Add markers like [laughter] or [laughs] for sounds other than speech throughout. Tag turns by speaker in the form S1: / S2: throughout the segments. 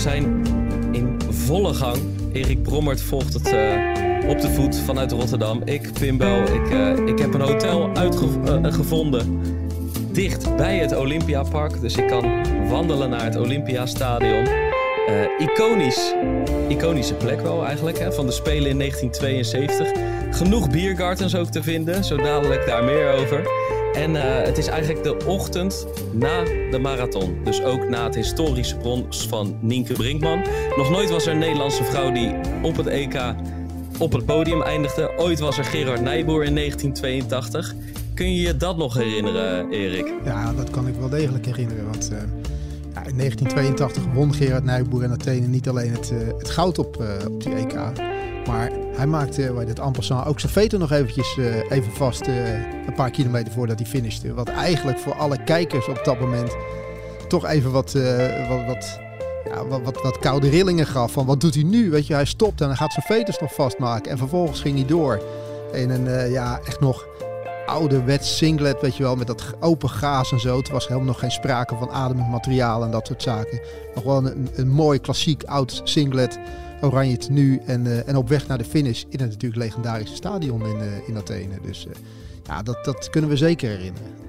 S1: Zijn in volle gang. Erik Brommert volgt het eh, op de voet vanuit Rotterdam. Ik, Pimbel, ik, eh, ik heb een hotel uitgevonden dicht bij het Olympiapark. Dus ik kan wandelen naar het Olympiastadion. Eh iconisch, iconische plek wel eigenlijk, hè, van de Spelen in 1972. Genoeg biergardens ook te vinden, zo dadelijk daar meer over. En eh, het is eigenlijk de ochtend na de marathon. Dus ook na het historische brons van Nienke Brinkman. Nog nooit was er een Nederlandse vrouw die op het EK op het podium eindigde. Ooit was er Gerard Nijboer in 1982. Kun je je dat nog herinneren, Erik?
S2: Ja, dat kan ik wel degelijk herinneren. Want eh, ja, in 1982 won Gerard Nijboer in Athene niet alleen het, eh, het goud op, op die EK. Maar hij maakte bij dit passant ook zijn veter nog eventjes even vast. Een paar kilometer voordat hij finishte. Wat eigenlijk voor alle kijkers op dat moment toch even wat, eh, wat, wat, ja, wat, wat, wat koude rillingen gaf. Van wat doet hij nu? Weet je, hij stopt en hij gaat zijn veters nog vastmaken. En vervolgens ging hij door. In een eh, ja, echt nog ouderwets singlet, weet je wel, met dat open gaas en zo. Het was helemaal nog geen sprake van ademend materiaal en dat soort zaken. Nog wel een, een mooi klassiek oud singlet, oranje tenue en, eh, en op weg naar de finish in het natuurlijk legendarische stadion in, in Athene. Dus ja, dat, dat kunnen we zeker herinneren.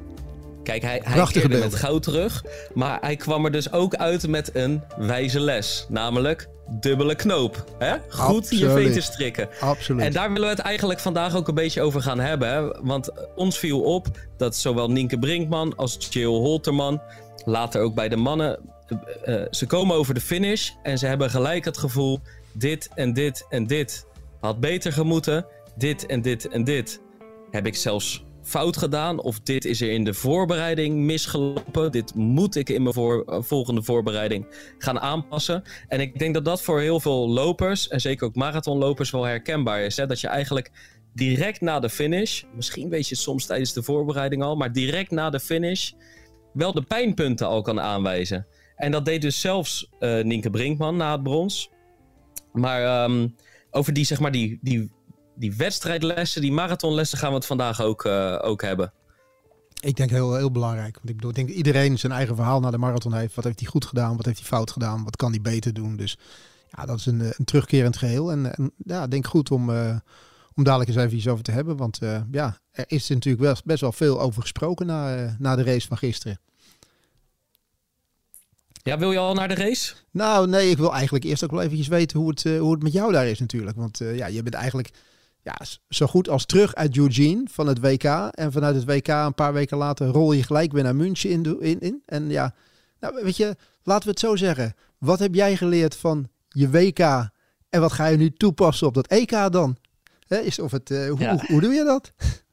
S1: Kijk, hij, hij keerde met goud terug. Maar hij kwam er dus ook uit met een wijze les. Namelijk dubbele knoop. Hè? Goed je veters strikken.
S2: Absoluut.
S1: En daar willen we het eigenlijk vandaag ook een beetje over gaan hebben. Hè? Want ons viel op dat zowel Nienke Brinkman als Jill Holterman, later ook bij de mannen, eh, eh, ze komen over de finish en ze hebben gelijk het gevoel: dit en dit en dit had beter gemoeten. Dit en dit en dit heb ik zelfs fout gedaan. Of dit is er in de voorbereiding misgelopen. Dit moet ik in mijn eh, volgende voorbereiding gaan aanpassen. En ik denk dat dat voor heel veel lopers, en zeker ook marathonlopers, wel herkenbaar is. Hè? Dat je eigenlijk direct na de finish, misschien weet je het soms tijdens de voorbereiding al, maar direct na de finish wel de pijnpunten al kan aanwijzen. En dat deed dus zelfs eh Nienke Brinkman na het brons. Maar ehm, over die, zeg maar, die, die, die wedstrijdlessen, die marathonlessen gaan we het vandaag ook, eh, ook hebben.
S2: Ik denk heel, heel belangrijk. Want ik bedoel, ik denk dat iedereen zijn eigen verhaal naar de marathon heeft. Wat heeft hij goed gedaan? Wat heeft hij fout gedaan? Wat kan hij beter doen? Dus ja, dat is een, eh, een terugkerend geheel. En, en ja, ik denk goed om, eh, om dadelijk eens even iets over te hebben. Want ja, er is natuurlijk wel, best wel veel over gesproken na, na de race van gisteren.
S1: Ja, wil je al naar de race?
S2: Nou, nee, ik wil eigenlijk eerst ook wel eventjes weten hoe het, hoe het met jou daar is natuurlijk. Want ja, je bent eigenlijk ja, zo goed als terug uit Eugene van het WK. En vanuit het WK een paar weken later rol je gelijk weer naar München in. in, in. En ja, nou, weet je, laten we het zo zeggen. Wat heb jij geleerd van je WK en wat ga je nu toepassen op dat EK dan? Is of het, eh, hoe,
S1: Ja.
S2: hoe, hoe doe je dat? [laughs]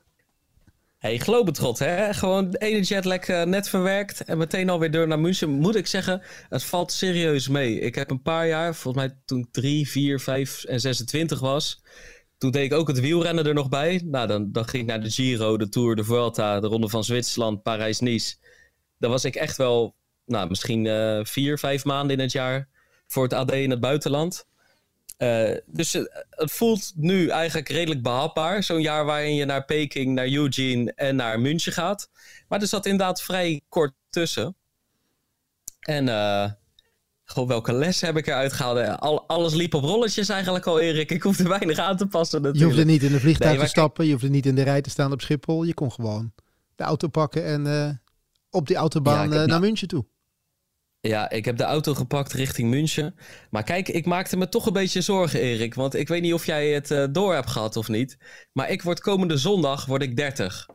S1: Hey, globetrot, hè? Gewoon de ene jetlag eh, net verwerkt en meteen alweer door naar München. Moet ik zeggen, het valt serieus mee. Ik heb een paar jaar, volgens mij toen ik 3, 4, 5 en 26 was... Toen deed ik ook het wielrennen er nog bij. Nou, dan, dan ging ik naar de Giro, de Tour, de Vuelta, de Ronde van Zwitserland, Parijs-Nice. Dan was ik echt wel, nou, misschien eh, vier, vijf maanden in het jaar voor het AD in het buitenland. Eh, dus eh, het voelt nu eigenlijk redelijk behapbaar. Zo'n jaar waarin je naar Peking, naar Eugene en naar München gaat. Maar er zat inderdaad vrij kort tussen. En gewoon welke les heb ik eruit gehaald? Eh, Al, alles liep op rolletjes eigenlijk al, Erik. Ik hoefde weinig aan te passen
S2: Je
S1: natuurlijk.
S2: hoefde niet in een vliegtuig
S1: Nee,
S2: te stappen. Je hoefde niet in de rij te staan op Schiphol. Je kon gewoon de auto pakken en eh, op die autobaan
S1: heb
S2: eh, naar München toe.
S1: Ja, ik heb de auto gepakt richting München. Maar kijk, ik maakte me toch een beetje zorgen, Erik. Want ik weet niet of jij het door hebt gehad of niet. Maar ik word komende zondag word ik 30.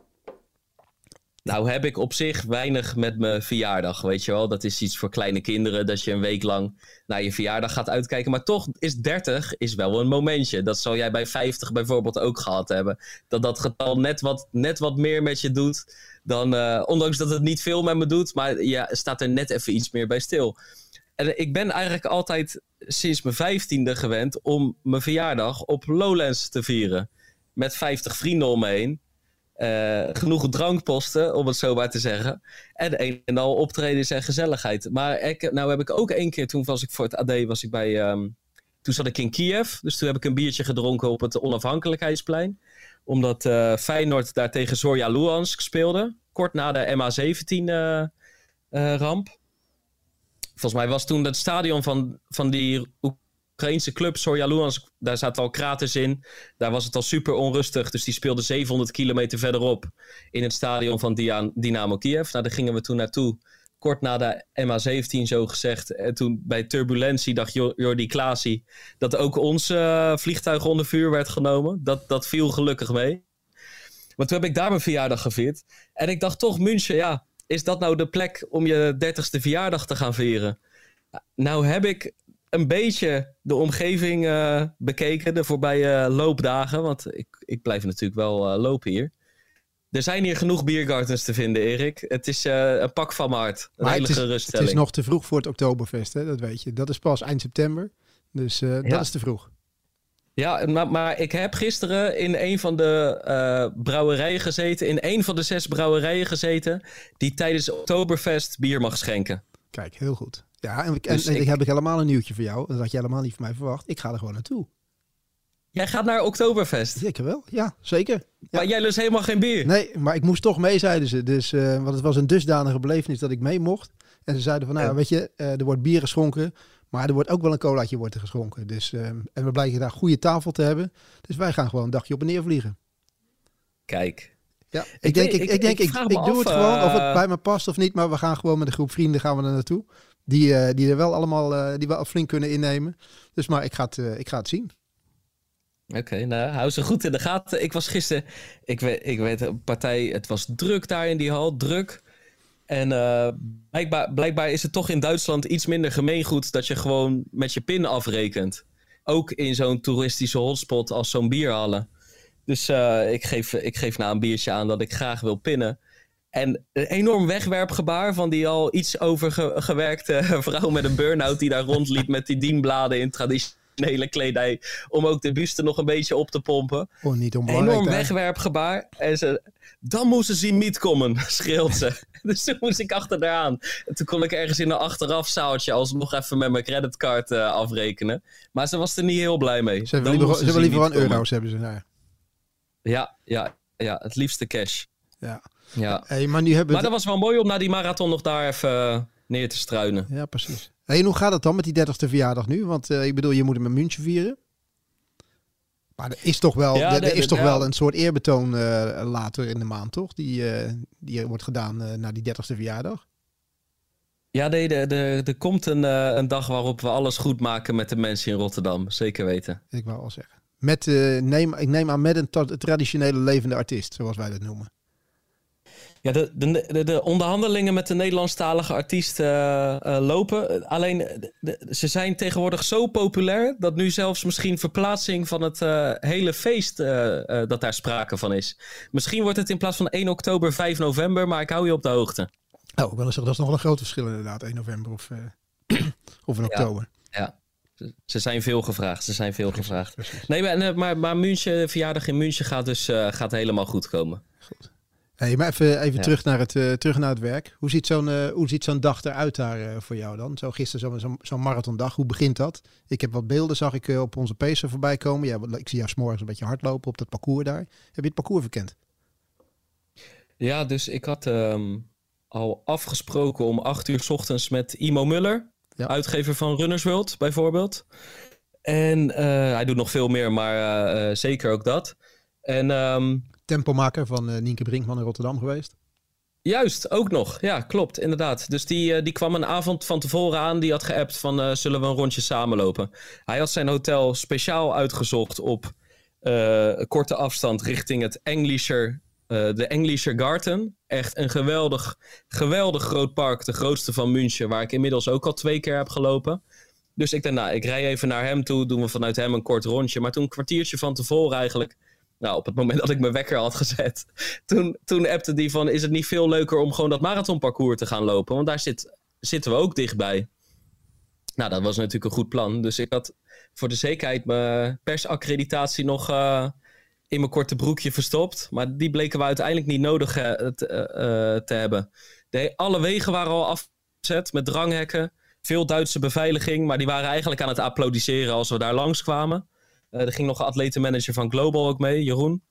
S1: Nou heb ik op zich weinig met mijn verjaardag, weet je wel. Dat is iets voor kleine kinderen, dat je een week lang naar je verjaardag gaat uitkijken. Maar toch is 30 is wel een momentje. Dat zal jij bij 50 bijvoorbeeld ook gehad hebben. Dat dat getal net wat, net wat meer met je doet dan... Uh, ondanks dat het niet veel met me doet, maar je staat er net even iets meer bij stil. En ik ben eigenlijk altijd sinds mijn vijftiende gewend om mijn verjaardag op Lowlands te vieren. Met 50 vrienden om me heen. Uh, genoeg drankposten, om het zo maar te zeggen. En een en al optredens en gezelligheid. Maar ik, nou heb ik ook één keer, toen was ik voor het AD, was ik bij... Um, toen zat ik in Kiev, dus toen heb ik een biertje gedronken op het onafhankelijkheidsplein. Omdat uh, Feyenoord daar tegen Zorja Luhansk speelde. Kort na de MH17-ramp. Uh, Volgens mij was toen het stadion van, van die Oekraïnse club, Sorja Luhansk, daar zaten al kraters in. Daar was het al super onrustig. Dus die speelde 700 kilometer verderop in het stadion van Dynamo Kiev. Nou, daar gingen we toen naartoe. Kort na de MH17 zo gezegd. En toen bij turbulentie dacht Jordi Klaasie dat ook ons uh, vliegtuig onder vuur werd genomen. Dat, dat viel gelukkig mee. Maar toen heb ik daar mijn verjaardag gevierd. En ik dacht toch, München, ja, is dat nou de plek om je dertigste verjaardag te gaan vieren? Nou heb ik een beetje de omgeving uh, bekeken, de voorbije loopdagen. Want ik, ik blijf natuurlijk wel uh, lopen hier. Er zijn hier genoeg biergardens te vinden, Erik. Het is uh, een pak van mijn hart. Een
S2: maar
S1: hele
S2: het is,
S1: geruststelling.
S2: Het is nog te vroeg voor het Oktoberfest, hè? dat weet je. Dat is pas eind september. Dus ja. dat is te vroeg.
S1: Ja, maar, maar, ik heb gisteren in een van de uh, brouwerijen gezeten, in een van de zes brouwerijen gezeten, die tijdens Oktoberfest bier mag schenken.
S2: Kijk, heel goed. Ja, en, dus en, ik... heb ik helemaal een nieuwtje voor jou. Dat had je helemaal niet van mij verwacht. Ik ga er gewoon naartoe.
S1: Jij gaat naar Oktoberfest?
S2: Zeker wel, ja, zeker. Ja.
S1: Maar jij lust helemaal geen bier?
S2: Nee, maar ik moest toch mee, zeiden ze. Dus, uh, want het was een dusdanige belevenis dat ik mee mocht. En ze zeiden van, nou, ja. weet je, uh, er wordt bier geschonken. Maar er wordt ook wel een colaatje wordt er geschonken. Dus, uh, en we blijken daar goede tafel te hebben. Dus wij gaan gewoon een dagje op en neer vliegen.
S1: Kijk.
S2: Ja, ik, ik denk, ik, ik, ik, denk, ik, ik, doe af, het gewoon, of het bij me past of niet. Maar we gaan gewoon met een groep vrienden gaan we er naartoe. Die, uh, die er wel allemaal, uh, die wel flink kunnen innemen. Dus maar ik ga het, uh, ik ga het zien.
S1: Oké, nou hou ze goed in de gaten. Ik was gisteren, ik weet, ik weet een partij, het was druk daar in die hal, druk. En blijkbaar, is het toch in Duitsland iets minder gemeengoed dat je gewoon met je pin afrekent. Ook in zo'n toeristische hotspot als zo'n bierhallen. Dus ik, geef, ik geef na een biertje aan dat ik graag wil pinnen. En een enorm wegwerpgebaar van die al iets overgewerkte [laughs] vrouw met een burn-out die daar rondliep met die dienbladen in traditionele kledij. Om ook de buste nog een beetje op te pompen.
S2: Oh, niet
S1: Enorm wegwerpgebaar. En ze, dan moesten ze niet komen, [laughs] schreeuwt ze. [laughs] Dus toen moest ik achter aan. En toen kon ik ergens in een achterafzaaltje alsnog even met mijn creditcard uh, afrekenen. Maar ze was er niet heel blij mee.
S2: Ze hebben liever, ze liever wel euro's, hebben ze. Nou.
S1: Ja, ja, ja, het liefste cash.
S2: Ja.
S1: Ja.
S2: Hey, maar nu hebben
S1: maar dat was wel mooi om na die marathon nog daar even neer te struinen.
S2: Ja, precies. Hey, en hoe gaat het dan met die 30ste verjaardag nu? Want uh, ik bedoel, je moet hem in München vieren. Maar er is toch wel, ja, er, er is toch ja. wel een soort eerbetoon uh, later in de maand, toch? Die, uh, die wordt gedaan uh, na die 30ste verjaardag.
S1: Ja, nee, er, er, er komt een, een dag waarop we alles goed maken met de mensen in Rotterdam. Zeker weten.
S2: Ik wou al zeggen. Met, neem, ik neem aan met een traditionele levende artiest, zoals wij dat noemen.
S1: Ja, de, de, de, onderhandelingen met de Nederlandstalige artiest uh, uh, lopen. Alleen, de, ze zijn tegenwoordig zo populair dat nu zelfs misschien verplaatsing van het uh, hele feest dat daar sprake van is. Misschien wordt het in plaats van 1 oktober 5 november, maar ik hou je op de hoogte.
S2: Oh, ik wil zeggen, dat is nog wel een groot verschil inderdaad, 1 november of, [clears throat] of in oktober.
S1: Ja, ja. Ze zijn veel gevraagd. Ze zijn veel gevraagd. Nee, maar, maar, maar München, verjaardag in München gaat dus gaat helemaal goed komen.
S2: Goed. Hey, maar even, even ja. terug, naar het, uh, terug naar het werk. Hoe ziet zo'n uh, hoe ziet zo'n dag eruit daar uh, voor jou dan? Zo gisteren zo'n zo, marathondag. Hoe begint dat? Ik heb wat beelden, zag ik op onze pacer voorbij komen. Ja, ik zie jou s'morgens een beetje hardlopen op dat parcours daar. Heb je het parcours verkend?
S1: Ja, dus ik had um, al afgesproken om acht uur s ochtends met Imo Muller. Ja. Uitgever van Runners World bijvoorbeeld. En hij doet nog veel meer, maar zeker ook dat. En... Um,
S2: tempomaker van uh, Nienke Brinkman in Rotterdam geweest.
S1: Juist, ook nog. Ja, klopt, inderdaad. Dus die, uh, die kwam een avond van tevoren aan. Die had geappt van, uh, zullen we een rondje samenlopen? Hij had zijn hotel speciaal uitgezocht op korte afstand richting het Englischer de Englischer Garten. Echt een geweldig, geweldig groot park. De grootste van München, waar ik inmiddels ook al twee keer heb gelopen. Dus ik dacht, nou, ik rij even naar hem toe. Doen we vanuit hem een kort rondje. Maar toen een kwartiertje van tevoren eigenlijk nou, op het moment dat ik mijn wekker had gezet, [laughs] toen, toen appte die van: Is het niet veel leuker om gewoon dat marathonparcours te gaan lopen? Want daar zit, zitten we ook dichtbij. Nou, dat was natuurlijk een goed plan. Dus ik had voor de zekerheid mijn persaccreditatie nog uh, in mijn korte broekje verstopt. Maar die bleken we uiteindelijk niet nodig uh, te, uh, te, hebben. De, alle wegen waren al afgezet met dranghekken. Veel Duitse beveiliging, maar die waren eigenlijk aan het applaudisseren als we daar langskwamen. Uh, er ging nog een atletenmanager van Global ook mee, Jeroen.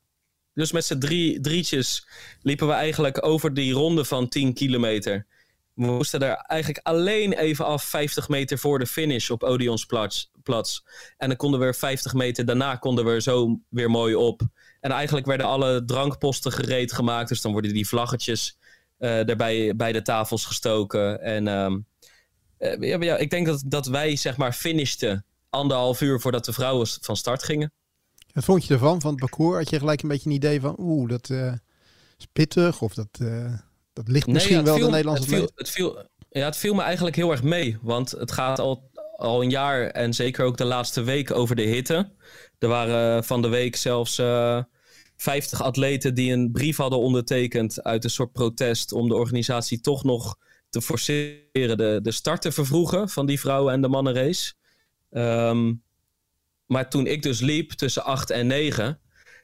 S1: Dus met z'n drie, drietjes liepen we eigenlijk over die ronde van 10 kilometer. We moesten er eigenlijk alleen even af 50 meter voor de finish op Odeonsplatz. En dan konden we er 50 meter daarna konden we zo weer mooi op. En eigenlijk werden alle drankposten gereed gemaakt. Dus dan worden die vlaggetjes uh, erbij bij de tafels gestoken. En um, uh, ja, ik denk dat, dat wij zeg maar finishten anderhalf uur voordat de vrouwen van start gingen.
S2: Wat vond je ervan, van het parcours? Had je gelijk een beetje een idee van, oeh, dat uh, is pittig of dat, uh, dat ligt misschien wel viel, de Nederlandse
S1: het viel, het viel, Ja, het viel me eigenlijk heel erg mee, want het gaat al, al een jaar en zeker ook de laatste week over de hitte. Er waren van de week zelfs uh, eh, 50 atleten die een brief hadden ondertekend uit een soort protest om de organisatie toch nog te forceren de, de start te vervroegen van die vrouwen- en de mannenrace. Um, maar toen ik dus liep tussen 8 en 9,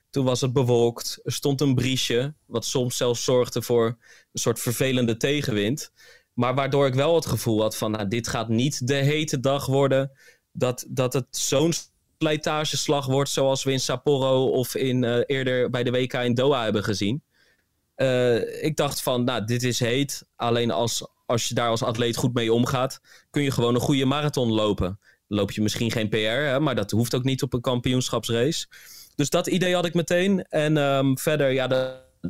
S1: toen was het bewolkt. Er stond een briesje, wat soms zelfs zorgde voor een soort vervelende tegenwind. Maar waardoor ik wel het gevoel had van, nou, dit gaat niet de hete dag worden. Dat, dat het zo'n slijtageslag wordt zoals we in Sapporo of in, uh, eerder bij de WK in Doha hebben gezien. Uh, ik dacht van, nou, dit is heet. Alleen als, als je daar als atleet goed mee omgaat, kun je gewoon een goede marathon lopen loop je misschien geen PR, hè, maar dat hoeft ook niet op een kampioenschapsrace. Dus dat idee had ik meteen. En um, verder, ja,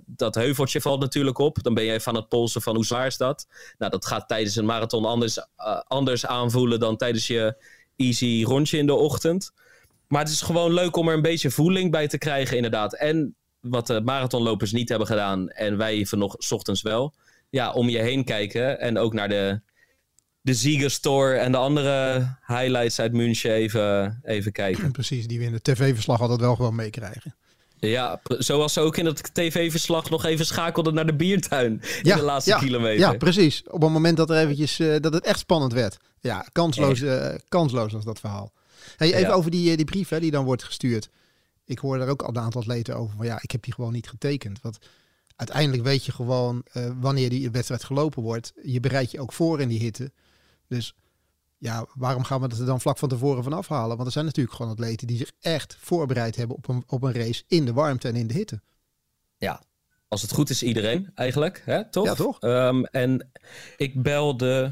S1: dat heuveltje valt natuurlijk op. Dan ben je even aan het polsen van hoe zwaar is dat. Nou, dat gaat tijdens een marathon anders, uh, anders aanvoelen dan tijdens je easy rondje in de ochtend. Maar het is gewoon leuk om er een beetje voeling bij te krijgen, inderdaad. En wat de marathonlopers niet hebben gedaan en wij vanochtend ochtends wel. Ja, om je heen kijken en ook naar de de Ziegerstore en de andere highlights uit München even, even kijken. [clears throat]
S2: Precies, die we in de tv-verslag altijd wel gewoon meekrijgen.
S1: Ja, zoals ze ook in het tv-verslag nog even schakelden naar de biertuin in de laatste kilometer.
S2: Ja, precies. Op het moment dat, er eventjes, uh, dat het echt spannend werd. Ja, kansloos, uh, kansloos was dat verhaal. Hey, even over die, eh, die brief hè, die dan wordt gestuurd. Ik hoor daar ook al een aantal atleten over van ja, ik heb die gewoon niet getekend. Want uiteindelijk weet je gewoon uh, wanneer die wedstrijd gelopen wordt. Je bereidt je ook voor in die hitte. Dus ja, waarom gaan we dat er dan vlak van tevoren van afhalen? Want er zijn natuurlijk gewoon atleten die zich echt voorbereid hebben op een, op een race in de warmte en in de hitte.
S1: Ja, als het goed is iedereen eigenlijk, hè? toch?
S2: Ja, toch?
S1: Um, en ik belde,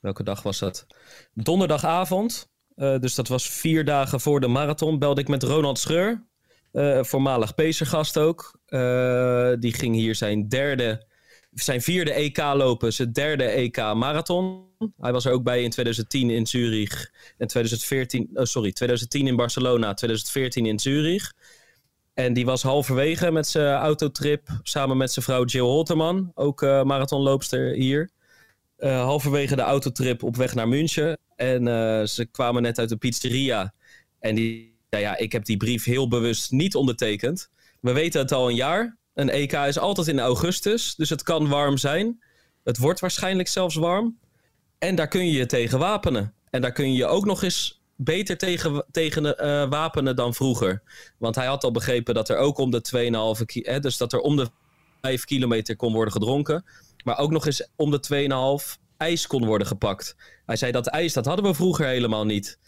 S1: welke dag was dat? Donderdagavond, uh, dus dat was vier dagen voor de marathon, belde ik met Ronald Scheur, uh, voormalig Pecergast ook. Uh, die ging hier zijn derde zijn vierde EK lopen, zijn derde EK marathon. Hij was er ook bij in 2010 in Zurich en 2014, oh sorry, 2010 in Barcelona, 2014 in Zurich. En die was halverwege met zijn autotrip samen met zijn vrouw Jill Holterman, ook uh, marathonloopster hier. Uh, halverwege de autotrip op weg naar München. En uh, ze kwamen net uit de pizzeria. En die, ja, ik heb die brief heel bewust niet ondertekend. We weten het al een jaar. Een EK is altijd in augustus, dus het kan warm zijn. Het wordt waarschijnlijk zelfs warm. En daar kun je je tegen wapenen. En daar kun je je ook nog eens beter tegen, tegen uh, wapenen dan vroeger. Want hij had al begrepen dat er ook om de 2,5 kilometer, dus dat er om de 5 kilometer kon worden gedronken. Maar ook nog eens om de 2,5 ijs kon worden gepakt. Hij zei dat ijs, dat hadden we vroeger helemaal niet.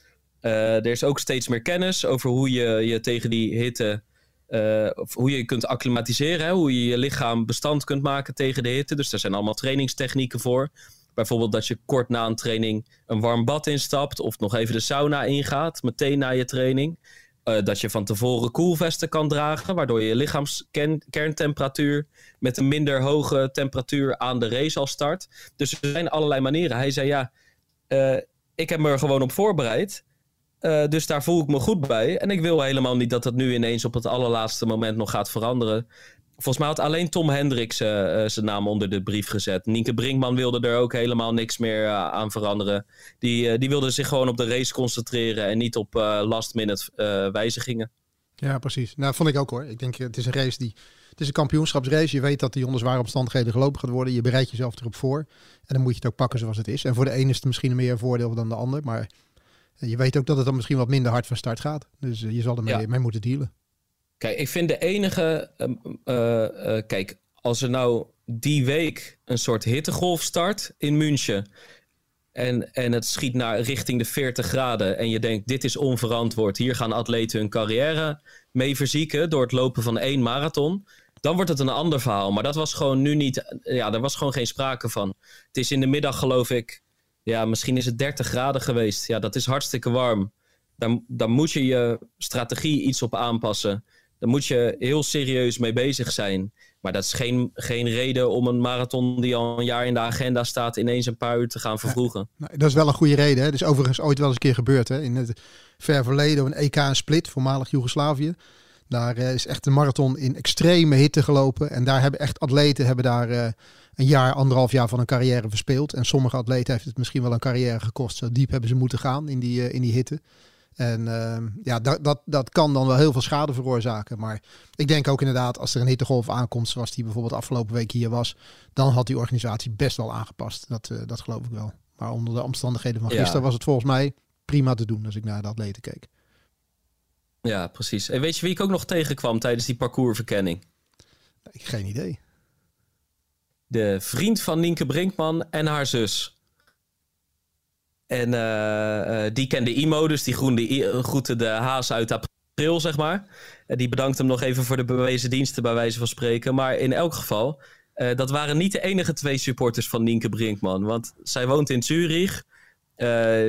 S1: Uh, er is ook steeds meer kennis over hoe je je tegen die hitte uh, hoe je kunt acclimatiseren, hoe je je lichaam bestand kunt maken tegen de hitte. Dus daar zijn allemaal trainingstechnieken voor. Bijvoorbeeld dat je kort na een training een warm bad instapt of nog even de sauna ingaat, meteen na je training. Uh, dat je van tevoren koelvesten kan dragen, waardoor je lichaamskerntemperatuur met een minder hoge temperatuur aan de race al start. Dus er zijn allerlei manieren. Hij zei ja, uh, ik heb me er gewoon op voorbereid. Uh, dus daar voel ik me goed bij. En ik wil helemaal niet dat dat nu ineens op het allerlaatste moment nog gaat veranderen. volgens mij had alleen Tom Hendricks uh, zijn naam onder de brief gezet. Nienke Brinkman wilde er ook helemaal niks meer aan veranderen. Die, die wilde zich gewoon op de race concentreren en niet op last minute wijzigingen.
S2: Ja, precies. Nou, vond ik ook hoor. Ik denk, het is een race die het is een kampioenschapsrace. Je weet dat die onder zware omstandigheden gelopen gaat worden. Je bereidt jezelf erop voor. En dan moet je het ook pakken zoals het is. En voor de ene is het misschien meer een voordeel dan de ander. Maar je weet ook dat het dan misschien wat minder hard van start gaat. Dus eh, je zal ermee mee moeten dealen.
S1: Kijk, ik vind de enige. Uh, kijk, als er nou die week een soort hittegolf start in München. En, en het schiet naar richting de 40 graden. En je denkt, dit is onverantwoord. Hier gaan atleten hun carrière mee verzieken door het lopen van één marathon dan wordt het een ander verhaal. Maar dat was gewoon nu niet. Ja, er was gewoon geen sprake van. Het is in de middag, geloof ik. Ja, misschien is het 30 graden geweest. Ja, dat is hartstikke warm. Dan, dan moet je je strategie iets op aanpassen. Dan moet je heel serieus mee bezig zijn. Maar dat is geen, geen reden om een marathon die al een jaar in de agenda staat, ineens een paar uur te gaan vervroegen.
S2: dat is wel een goede reden. Hè? Dat is overigens ooit wel eens een keer gebeurd. Hè? In het ver verleden, een EK Split, voormalig Joegoslavië. Daar eh, is echt een marathon in extreme hitte gelopen. En daar hebben echt atleten hebben daar uh, een jaar, anderhalf jaar van een carrière verspeeld. En sommige atleten heeft het misschien wel een carrière gekost. Zo diep hebben ze moeten gaan in die, uh, in die hitte. En ehm, ja, dat, dat, dat kan dan wel heel veel schade veroorzaken. Maar ik denk ook inderdaad, als er een hittegolf aankomt, zoals die bijvoorbeeld afgelopen week hier was, dan had die organisatie best wel aangepast. Dat, dat geloof ik wel. Maar onder de omstandigheden van gisteren was het volgens mij prima te doen als ik naar de atleten keek.
S1: Ja, precies. En weet je wie ik ook nog tegenkwam tijdens die parcoursverkenning?
S2: Geen idee.
S1: De vriend van Nienke Brinkman en haar zus. En uh, uh, die kende Imo, dus die groende, groette de haas uit april, zeg maar. En die bedankt hem nog even voor de bewezen diensten, bij wijze van spreken. Maar in elk geval, uh, dat waren niet de enige twee supporters van Nienke Brinkman. Want zij woont in Zurich.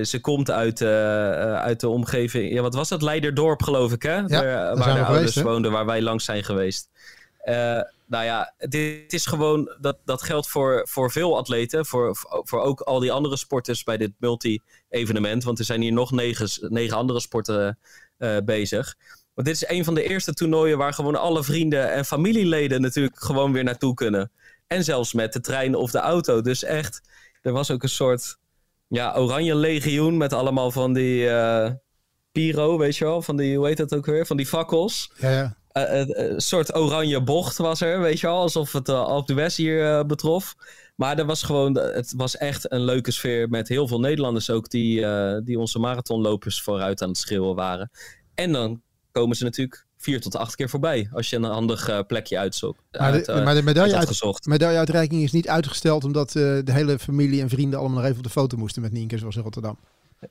S1: Ze komt uit, uit de omgeving. Ja, wat was dat? Leiderdorp, geloof ik, hè?
S2: Ja,
S1: waar, waar de ouders woonden, waar wij langs zijn geweest. Nou ja, dit is gewoon. Dat, dat geldt voor, voor veel atleten. Voor, voor ook al die andere sporters bij dit multi-evenement. Want er zijn hier nog negen, negen andere sporten bezig. Want dit is een van de eerste toernooien waar gewoon alle vrienden en familieleden natuurlijk gewoon weer naartoe kunnen. En zelfs met de trein of de auto. Dus echt, er was ook een soort ja, Oranje Legioen met allemaal van die uh, pyro, weet je wel? Van die, hoe heet dat ook weer? Van die fakkels.
S2: Ja, ja.
S1: Uh, een soort oranje bocht was er, weet je wel? Alsof het uh, Alpe d'Huez hier betrof. Maar er was gewoon, het was echt een leuke sfeer met heel veel Nederlanders ook die, die onze marathonlopers vooruit aan het schreeuwen waren. En dan komen ze natuurlijk vier tot acht keer voorbij. Als je een handig uh, plekje uitzoekt.
S2: Maar, de, uh, maar de medaille uit, medailleuitreiking is niet uitgesteld omdat uh, de hele familie en vrienden allemaal nog even op de foto moesten met Nienke, zoals in Rotterdam.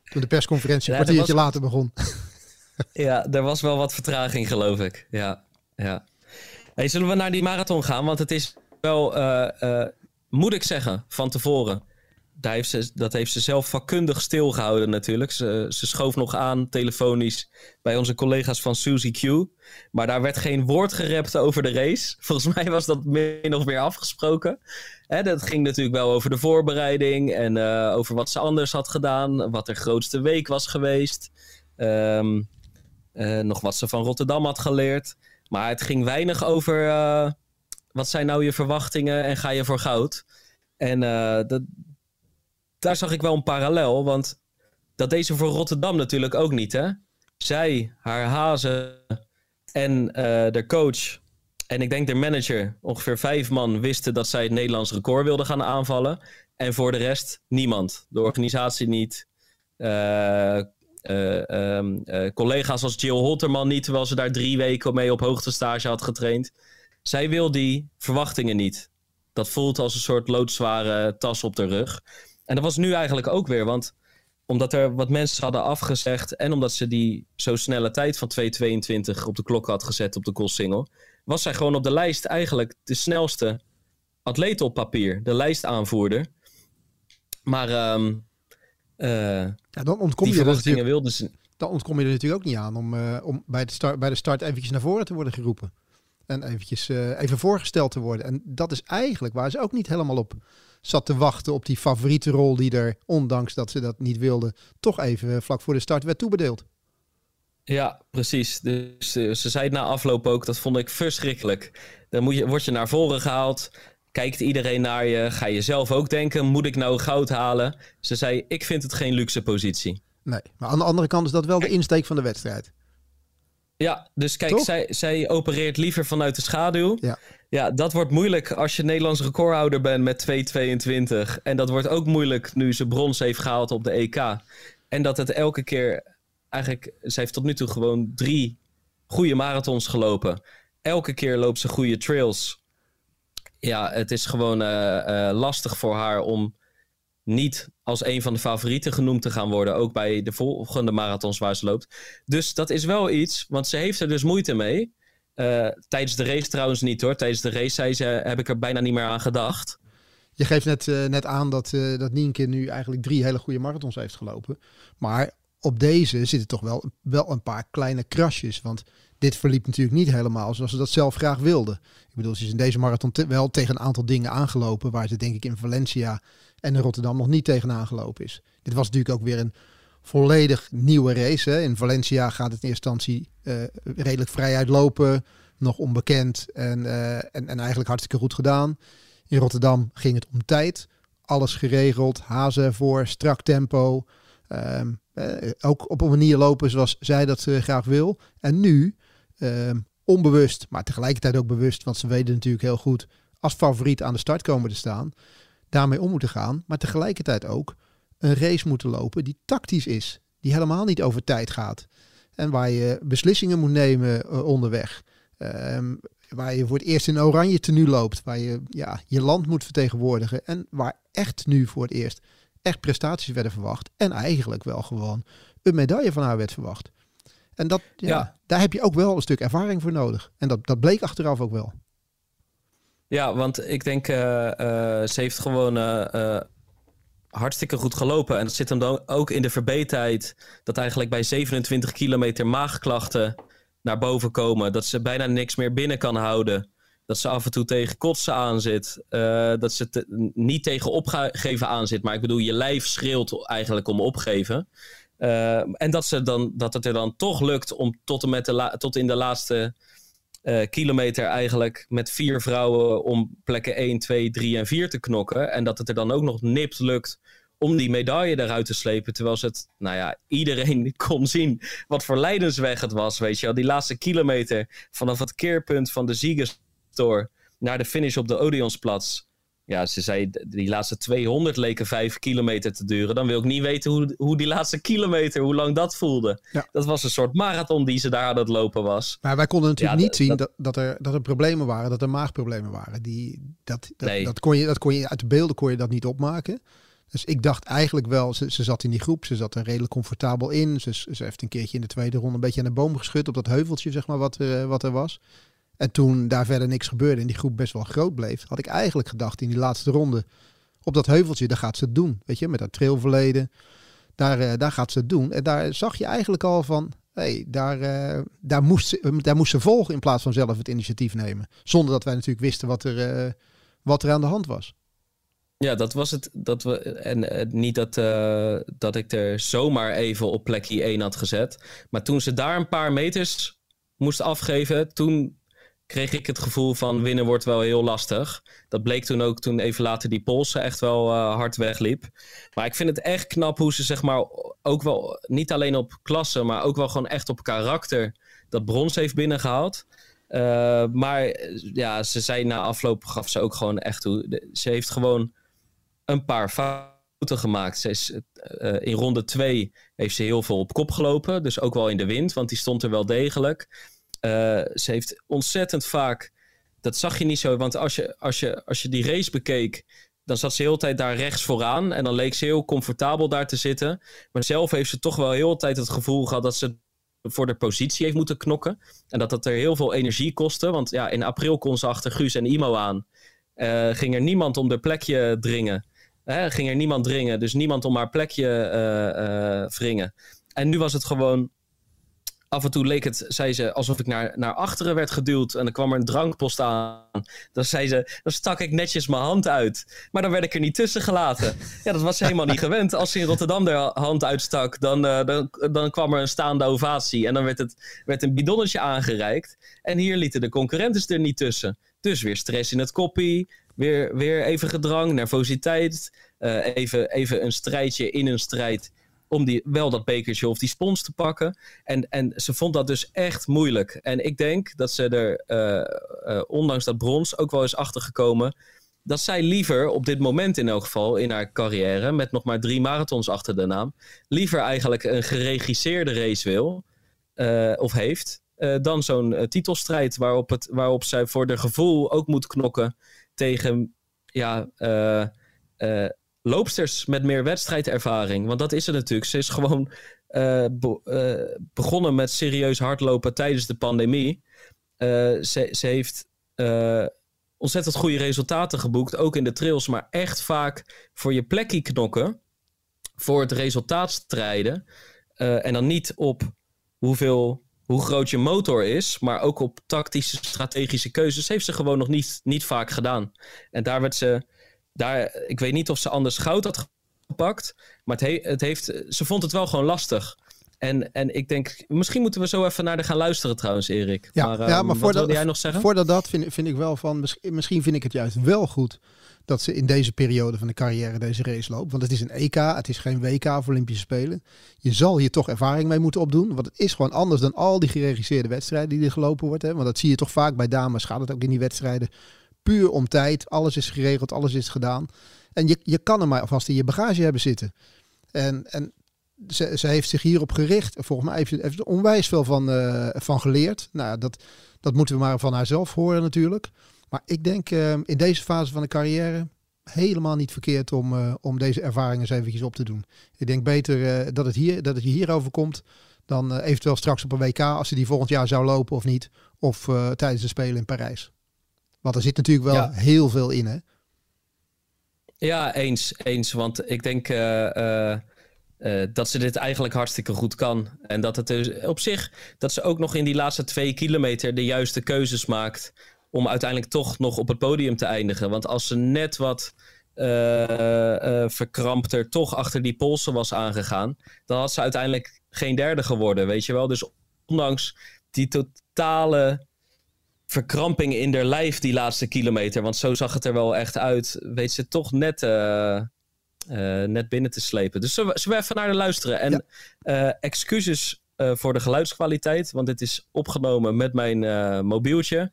S2: Toen de persconferentie een kwartiertje was... later begon. [laughs]
S1: ja, er was wel wat vertraging, geloof ik. Ja, ja. Hey, zullen we naar die marathon gaan? Want het is wel, moet ik zeggen, van tevoren dat heeft ze zelf vakkundig stilgehouden natuurlijk. Ze, ze schoof nog aan telefonisch bij onze collega's van Suzy Q. Maar daar werd geen woord gerept over de race. [laughs] Volgens mij was dat min of meer afgesproken. Hè, dat ging natuurlijk wel over de voorbereiding en uh, over wat ze anders had gedaan. Wat haar grootste week was geweest. Um, uh, nog wat ze van Rotterdam had geleerd. Maar het ging weinig over uh, wat zijn nou je verwachtingen en ga je voor goud. En dat, daar zag ik wel een parallel, want dat deed ze voor Rotterdam natuurlijk ook niet, hè? Zij, haar hazen en de coach en ik denk de manager, ongeveer vijf man, wisten dat zij het Nederlands record wilden gaan aanvallen. En voor de rest niemand. De organisatie niet. Uh, uh, um, collega's als Jill Holterman niet, terwijl ze daar drie weken mee op hoogtestage had getraind. Zij wil die verwachtingen niet. Dat voelt als een soort loodzware tas op de rug. En dat was nu eigenlijk ook weer, want omdat er wat mensen hadden afgezegd en omdat ze die zo snelle tijd van 2.22 op de klok had gezet op de Single, was zij gewoon op de lijst eigenlijk de snelste atleet op papier, de lijstaanvoerder. Maar uh,
S2: ja, dan ontkom je er ze... Dan ontkom je er natuurlijk ook niet aan om, uh, om bij, de start, bij de start eventjes naar voren te worden geroepen. En eventjes uh, even voorgesteld te worden. En dat is eigenlijk waar ze ook niet helemaal op zat te wachten op die favoriete rol die er, ondanks dat ze dat niet wilde, toch even vlak voor de start werd toebedeeld.
S1: Ja, precies. Dus ze zei na afloop ook, dat vond ik verschrikkelijk. Dan moet je, word je naar voren gehaald, kijkt iedereen naar je, ga je zelf ook denken, moet ik nou goud halen? Ze zei, ik vind het geen luxe positie.
S2: Nee, maar aan de andere kant is dat wel de insteek van de wedstrijd.
S1: Ja, dus kijk, zij, zij opereert liever vanuit de schaduw.
S2: Ja.
S1: ja, dat wordt moeilijk als je Nederlands recordhouder bent met 2,22. En dat wordt ook moeilijk nu ze brons heeft gehaald op de EK. En dat het elke keer eigenlijk, ze heeft tot nu toe gewoon drie goede marathons gelopen. Elke keer loopt ze goede trails. Ja, het is gewoon uh, uh, lastig voor haar om niet als een van de favorieten genoemd te gaan worden. Ook bij de volgende marathons waar ze loopt. Dus dat is wel iets, want ze heeft er dus moeite mee. Uh, tijdens de race trouwens niet hoor. Tijdens de race zei ze, heb ik er bijna niet meer aan gedacht.
S2: Je geeft net, net aan dat, dat Nienke nu eigenlijk drie hele goede marathons heeft gelopen. Maar op deze zitten toch wel, wel een paar kleine krasjes. Want dit verliep natuurlijk niet helemaal zoals ze dat zelf graag wilden. Ik bedoel, ze is in deze marathon wel tegen een aantal dingen aangelopen. Waar ze denk ik in Valencia en in Rotterdam nog niet tegen aangelopen is. Dit was natuurlijk ook weer een volledig nieuwe race. Hè. In Valencia gaat het in eerste instantie uh, redelijk vrij uitlopen. Nog onbekend en, uh, en, en eigenlijk hartstikke goed gedaan. In Rotterdam ging het om tijd. Alles geregeld, hazen ervoor, strak tempo. Um, uh, ook op een manier lopen zoals zij dat graag wil. En nu, um, onbewust, maar tegelijkertijd ook bewust, want ze weten natuurlijk heel goed als favoriet aan de start komen te staan, daarmee om moeten gaan, maar tegelijkertijd ook een race moeten lopen die tactisch is, die helemaal niet over tijd gaat en waar je beslissingen moet nemen uh, onderweg. Um, waar je voor het eerst in oranje tenue loopt, waar je ja, je land moet vertegenwoordigen en waar echt nu voor het eerst echt prestaties werden verwacht. En eigenlijk wel gewoon een medaille van haar werd verwacht. En dat, ja, ja. daar heb je ook wel een stuk ervaring voor nodig. En dat, dat bleek achteraf ook wel.
S1: Ja, want ik denk, uh, uh, ze heeft gewoon uh, hartstikke goed gelopen. En dat zit hem dan ook in de verbeterheid. Dat eigenlijk bij 27 kilometer maagklachten naar boven komen. Dat ze bijna niks meer binnen kan houden. Dat ze af en toe tegen kotsen aan zit. Dat ze te, niet tegen opgeven aan zit. Maar ik bedoel, je lijf schreeuwt eigenlijk om opgeven. Uh, en dat, ze dan, dat het er dan toch lukt om tot, en met de tot in de laatste uh, kilometer eigenlijk met vier vrouwen om plekken 1, 2, 3 en 4 te knokken. En dat het er dan ook nog nipt lukt om die medaille eruit te slepen. Terwijl ze het, nou ja, iedereen [laughs] kon zien wat voor lijdensweg het was. Weet je wel, die laatste kilometer vanaf het keerpunt van de Ziegers naar de finish op de Odeonsplatz. Ja, ze zei, die laatste 200 leken 5 kilometer te duren. Dan wil ik niet weten hoe, hoe die laatste kilometer, hoe lang dat voelde. Ja. Dat was een soort marathon die ze daar aan het lopen was.
S2: Maar wij konden natuurlijk ja, niet zien dat, dat, er, dat er problemen waren, dat er maagproblemen waren. Die, dat, dat, nee. dat, kon je, dat kon je uit de beelden kon je dat niet opmaken. Dus ik dacht eigenlijk wel, ze, ze zat in die groep, ze zat er redelijk comfortabel in. Ze, ze heeft een keertje in de tweede ronde een beetje aan de boom geschud op dat heuveltje, zeg maar, wat, uh, wat er was. En toen daar verder niks gebeurde en die groep best wel groot bleef, had ik eigenlijk gedacht in die laatste ronde op dat heuveltje, daar gaat ze het doen. Weet je, met dat trailverleden. Daar, uh, daar gaat ze het doen. En daar zag je eigenlijk al van, hey, daar, uh, daar, moest ze, daar moest ze volgen in plaats van zelf het initiatief nemen. Zonder dat wij natuurlijk wisten wat er, uh, wat er aan de hand was.
S1: Ja, dat was het. Dat we, en niet dat, dat ik er zomaar even op plekje 1 had gezet. Maar toen ze daar een paar meters moest afgeven, toen kreeg ik het gevoel van winnen wordt wel heel lastig. Dat bleek toen ook toen even later die Polsen echt wel uh, hard wegliep. Maar ik vind het echt knap hoe ze zeg maar ook wel niet alleen op klasse, maar ook wel gewoon echt op karakter dat brons heeft binnengehaald. Uh, maar ja, ze zei na afloop gaf ze ook gewoon echt hoe. Ze heeft gewoon een paar fouten gemaakt. Ze is, uh, in ronde 2 heeft ze heel veel op kop gelopen. Dus ook wel in de wind, want die stond er wel degelijk. Uh, ze heeft ontzettend vaak. Dat zag je niet zo, want als je, als je, als je die race bekeek, dan zat ze heel de tijd daar rechts vooraan. En dan leek ze heel comfortabel daar te zitten. Maar zelf heeft ze toch wel heel de tijd het gevoel gehad dat ze voor de positie heeft moeten knokken. En dat dat er heel veel energie kostte. Want ja, in april kon ze achter Guus en Imo aan. Uh, ging er niemand om de plekje dringen. Hè, ging er niemand dringen, dus niemand om haar plekje uh, wringen. En nu was het gewoon Af en toe leek het, zei ze, alsof ik naar, naar achteren werd geduwd. En dan kwam er een drankpost aan. Dan zei ze, dan stak ik netjes mijn hand uit. Maar dan werd ik er niet tussen gelaten. Ja, dat was helemaal niet gewend. Als ze in Rotterdam de hand uitstak, dan, uh, dan, dan kwam er een staande ovatie. En dan werd, het, werd een bidonnetje aangereikt. En hier lieten de concurrenten er niet tussen. Dus weer stress in het koppie. Weer, weer even gedrang, nervositeit. Uh, even, even een strijdje in een strijd om die, wel dat bekertje of die spons te pakken. En, en ze vond dat dus echt moeilijk. En ik denk dat ze er, uh, uh, ondanks dat brons, ook wel is achtergekomen. Dat zij liever op dit moment in elk geval in haar carrière, met nog maar drie marathons achter de naam, liever eigenlijk een geregisseerde race wil uh, of heeft. dan zo'n titelstrijd waarop, het, waarop zij voor de gevoel ook moet knokken tegen ja, loopsters met meer wedstrijdervaring. Want dat is het natuurlijk. Ze is gewoon be uh, begonnen met serieus hardlopen tijdens de pandemie. Uh, ze, ze, heeft ontzettend goede resultaten geboekt, ook in de trails, maar echt vaak voor je plekje knokken, voor het resultaat strijden. en dan niet op hoeveel, hoe groot je motor is, maar ook op tactische, strategische keuzes, heeft ze gewoon nog niet, niet vaak gedaan. En daar werd ze daar, ik weet niet of ze anders goud had gepakt. Maar het, he, het heeft, ze vond het wel gewoon lastig. En, en ik denk, misschien moeten we zo even naar de gaan luisteren trouwens, Erik.
S2: Ja,
S1: maar,
S2: ja, maar
S1: um,
S2: voordat,
S1: jij nog zeggen?
S2: Voordat dat vind, vind ik wel van, misschien vind ik het juist wel goed dat ze in deze periode van de carrière deze race loopt. Want het is een EK, het is geen WK voor Olympische Spelen. Je zal hier toch ervaring mee moeten opdoen. Want het is gewoon anders dan al die geregisseerde wedstrijden die er gelopen wordt. Hè? Want dat zie je toch vaak bij dames, gaat het ook in die wedstrijden puur om tijd. Alles is geregeld, alles is gedaan. En je, je kan er maar vast in je bagage hebben zitten. En, en ze, ze heeft zich hierop gericht. Volgens mij heeft ze er onwijs veel van, uh, van geleerd. Nou, dat, dat moeten we maar van haarzelf horen natuurlijk. Maar ik denk uh, in deze fase van de carrière helemaal niet verkeerd om, uh, om deze ervaringen eens eventjes op te doen. Ik denk beter dat, het hier, dat het je hierover komt dan eventueel straks op een WK als ze die volgend jaar zou lopen of niet. Of tijdens de Spelen in Parijs. Want er zit natuurlijk wel ja. heel veel in, hè?
S1: Ja, eens. eens want ik denk uh, uh, uh, dat ze dit eigenlijk hartstikke goed kan. En dat het dus op zich, dat ze ook nog in die laatste twee kilometer de juiste keuzes maakt. Om uiteindelijk toch nog op het podium te eindigen. Want als ze net wat verkrampter toch achter die polsen was aangegaan. dan had ze uiteindelijk geen derde geworden, weet je wel. Dus ondanks die totale verkramping in haar lijf die laatste kilometer. Want zo zag het er wel echt uit. Weet ze toch net, uh, uh, net binnen te slepen. Dus zullen we, zullen we even naar de luisteren. En ja. uh, excuses voor de geluidskwaliteit. Want dit is opgenomen met mijn mobieltje.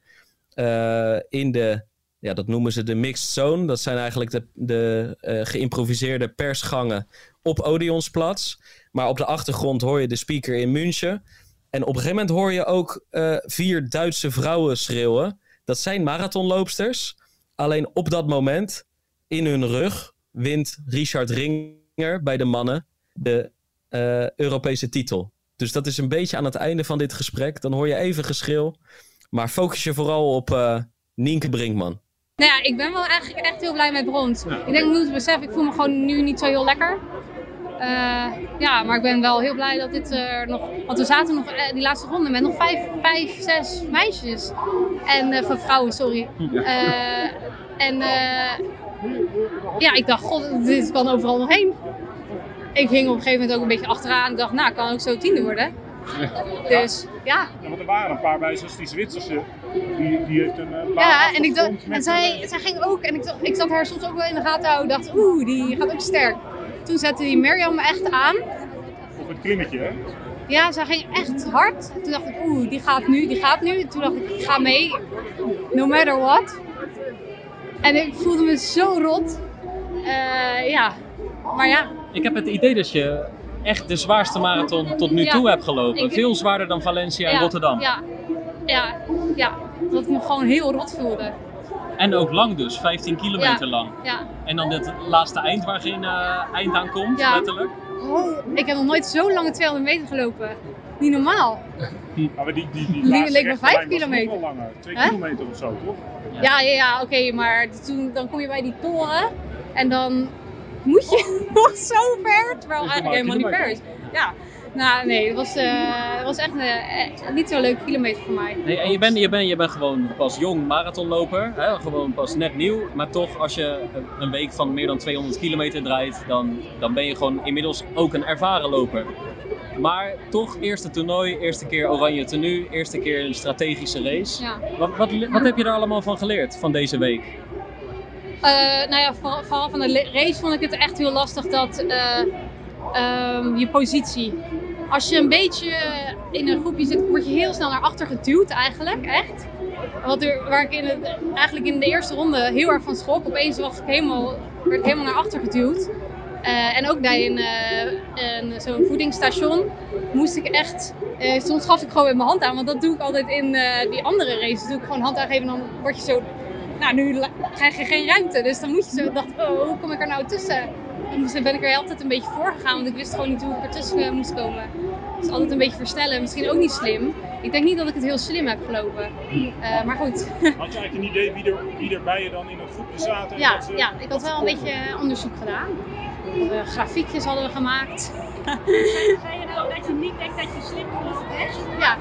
S1: in de, ja, dat noemen ze de mixed zone. Dat zijn eigenlijk de, de geïmproviseerde persgangen op Odeonsplatz. Maar op de achtergrond hoor je de speaker in München. En op een gegeven moment hoor je ook uh, vier Duitse vrouwen schreeuwen. Dat zijn marathonloopsters. Alleen op dat moment, in hun rug, wint Richard Ringer bij de mannen de uh, Europese titel. Dus dat is een beetje aan het einde van dit gesprek. Dan hoor je even geschreeuw. Maar focus je vooral op uh, Nienke Brinkman.
S3: Nou ja, ik ben wel eigenlijk echt heel blij met brons. Ja. Ik denk, ik moet beseffen, ik voel me gewoon nu niet zo heel lekker. Uh, ja, maar ik ben wel heel blij dat dit er nog... Want we zaten nog uh, die laatste ronde met nog vijf, vijf zes meisjes. En, van vrouwen, sorry. en ja, ik dacht, god, dit kan overal nog heen. Ik hing op een gegeven moment ook een beetje achteraan. Ik dacht, nou, kan ook zo tiende worden. Dus, ja.
S4: ja. Want er waren een paar meisjes, die Zwitserse, die, die heeft een
S3: Ja, en, ik dacht, en zij, zij ging ook, en ik, ik zat haar soms ook wel in de gaten houden. Dacht, oeh, die gaat ook sterk. Toen zette die Mirjam me echt aan.
S4: Op het klimmetje, hè?
S3: Ja, zij ging echt hard. Toen dacht ik, oeh, die gaat nu, die gaat nu. Toen dacht ik, ik ga mee, no matter what. En ik voelde me zo rot. Uh, ja, maar ja.
S5: Ik heb het idee dat je echt de zwaarste marathon tot nu ja, toe hebt gelopen. Ik, Veel zwaarder dan Valencia
S3: ja,
S5: en Rotterdam.
S3: Ja, ja, ja, dat ik me gewoon heel rot voelde.
S5: En ook lang dus, 15 kilometer
S3: ja,
S5: lang.
S3: Ja.
S5: En dan dit laatste eind waar geen uh, eind aan komt,
S3: ja.
S5: letterlijk.
S3: Oh, ik heb nog nooit zo lange 200 meter gelopen. Niet normaal. [laughs]
S4: maar die, die, die
S3: Die leek me 5 kilometer.
S4: Wel langer. 2 huh? kilometer of zo, toch?
S3: Ja, ja, ja, ja oké, okay, maar toen, dan kom je bij die toren en dan moet je [laughs] nog zo ver, terwijl eigenlijk helemaal niet ver is. Ja, Nou, nee, het was, eh, het was echt eh, niet zo'n leuke kilometer voor mij.
S5: Nee, en je bent, je, bent, je bent gewoon pas jong marathonloper, hè? gewoon pas net nieuw. Maar toch, als je een week van meer dan 200 kilometer draait, dan, dan ben je gewoon inmiddels ook een ervaren loper. Maar toch, eerste toernooi, eerste keer oranje tenue, eerste keer een strategische race.
S3: Ja.
S5: Wat, wat, wat heb je daar allemaal van geleerd van deze week?
S3: Eh, nou ja, vooral, vooral van de race vond ik het echt heel lastig dat eh, ehm, je positie. Als je een beetje in een groepje zit, word je heel snel naar achter geduwd eigenlijk, echt. Wat er, waar ik in het, eigenlijk in de eerste ronde heel erg van schrok. Opeens was ik helemaal, werd ik helemaal naar achter geduwd. Eh, en ook bij een, een zo'n voedingsstation moest ik echt. soms gaf ik gewoon met mijn hand aan, want dat doe ik altijd in die andere races. Doe ik gewoon hand aangeven en dan word je zo nou, nu krijg je geen ruimte. Dus dan moet je zo dacht, oh, hoe kom ik er nou tussen? Dus dan ben ik er altijd een beetje voor gegaan, want ik wist gewoon niet hoe ik ertussen uh, moest komen. Dus altijd een beetje verstellen, misschien ook niet slim. Ik denk niet dat ik het heel slim heb gelopen. Uh, maar goed. [laughs]
S4: Had je eigenlijk een idee wie er, wie er bij je dan in het groepje zaten?
S3: Ja, ja, ik had wel een beetje onderzoek gedaan. Uh, grafiekjes hadden we gemaakt.
S6: Zei je nou dat je niet denkt dat je slim gelopen hebt?
S3: Ja.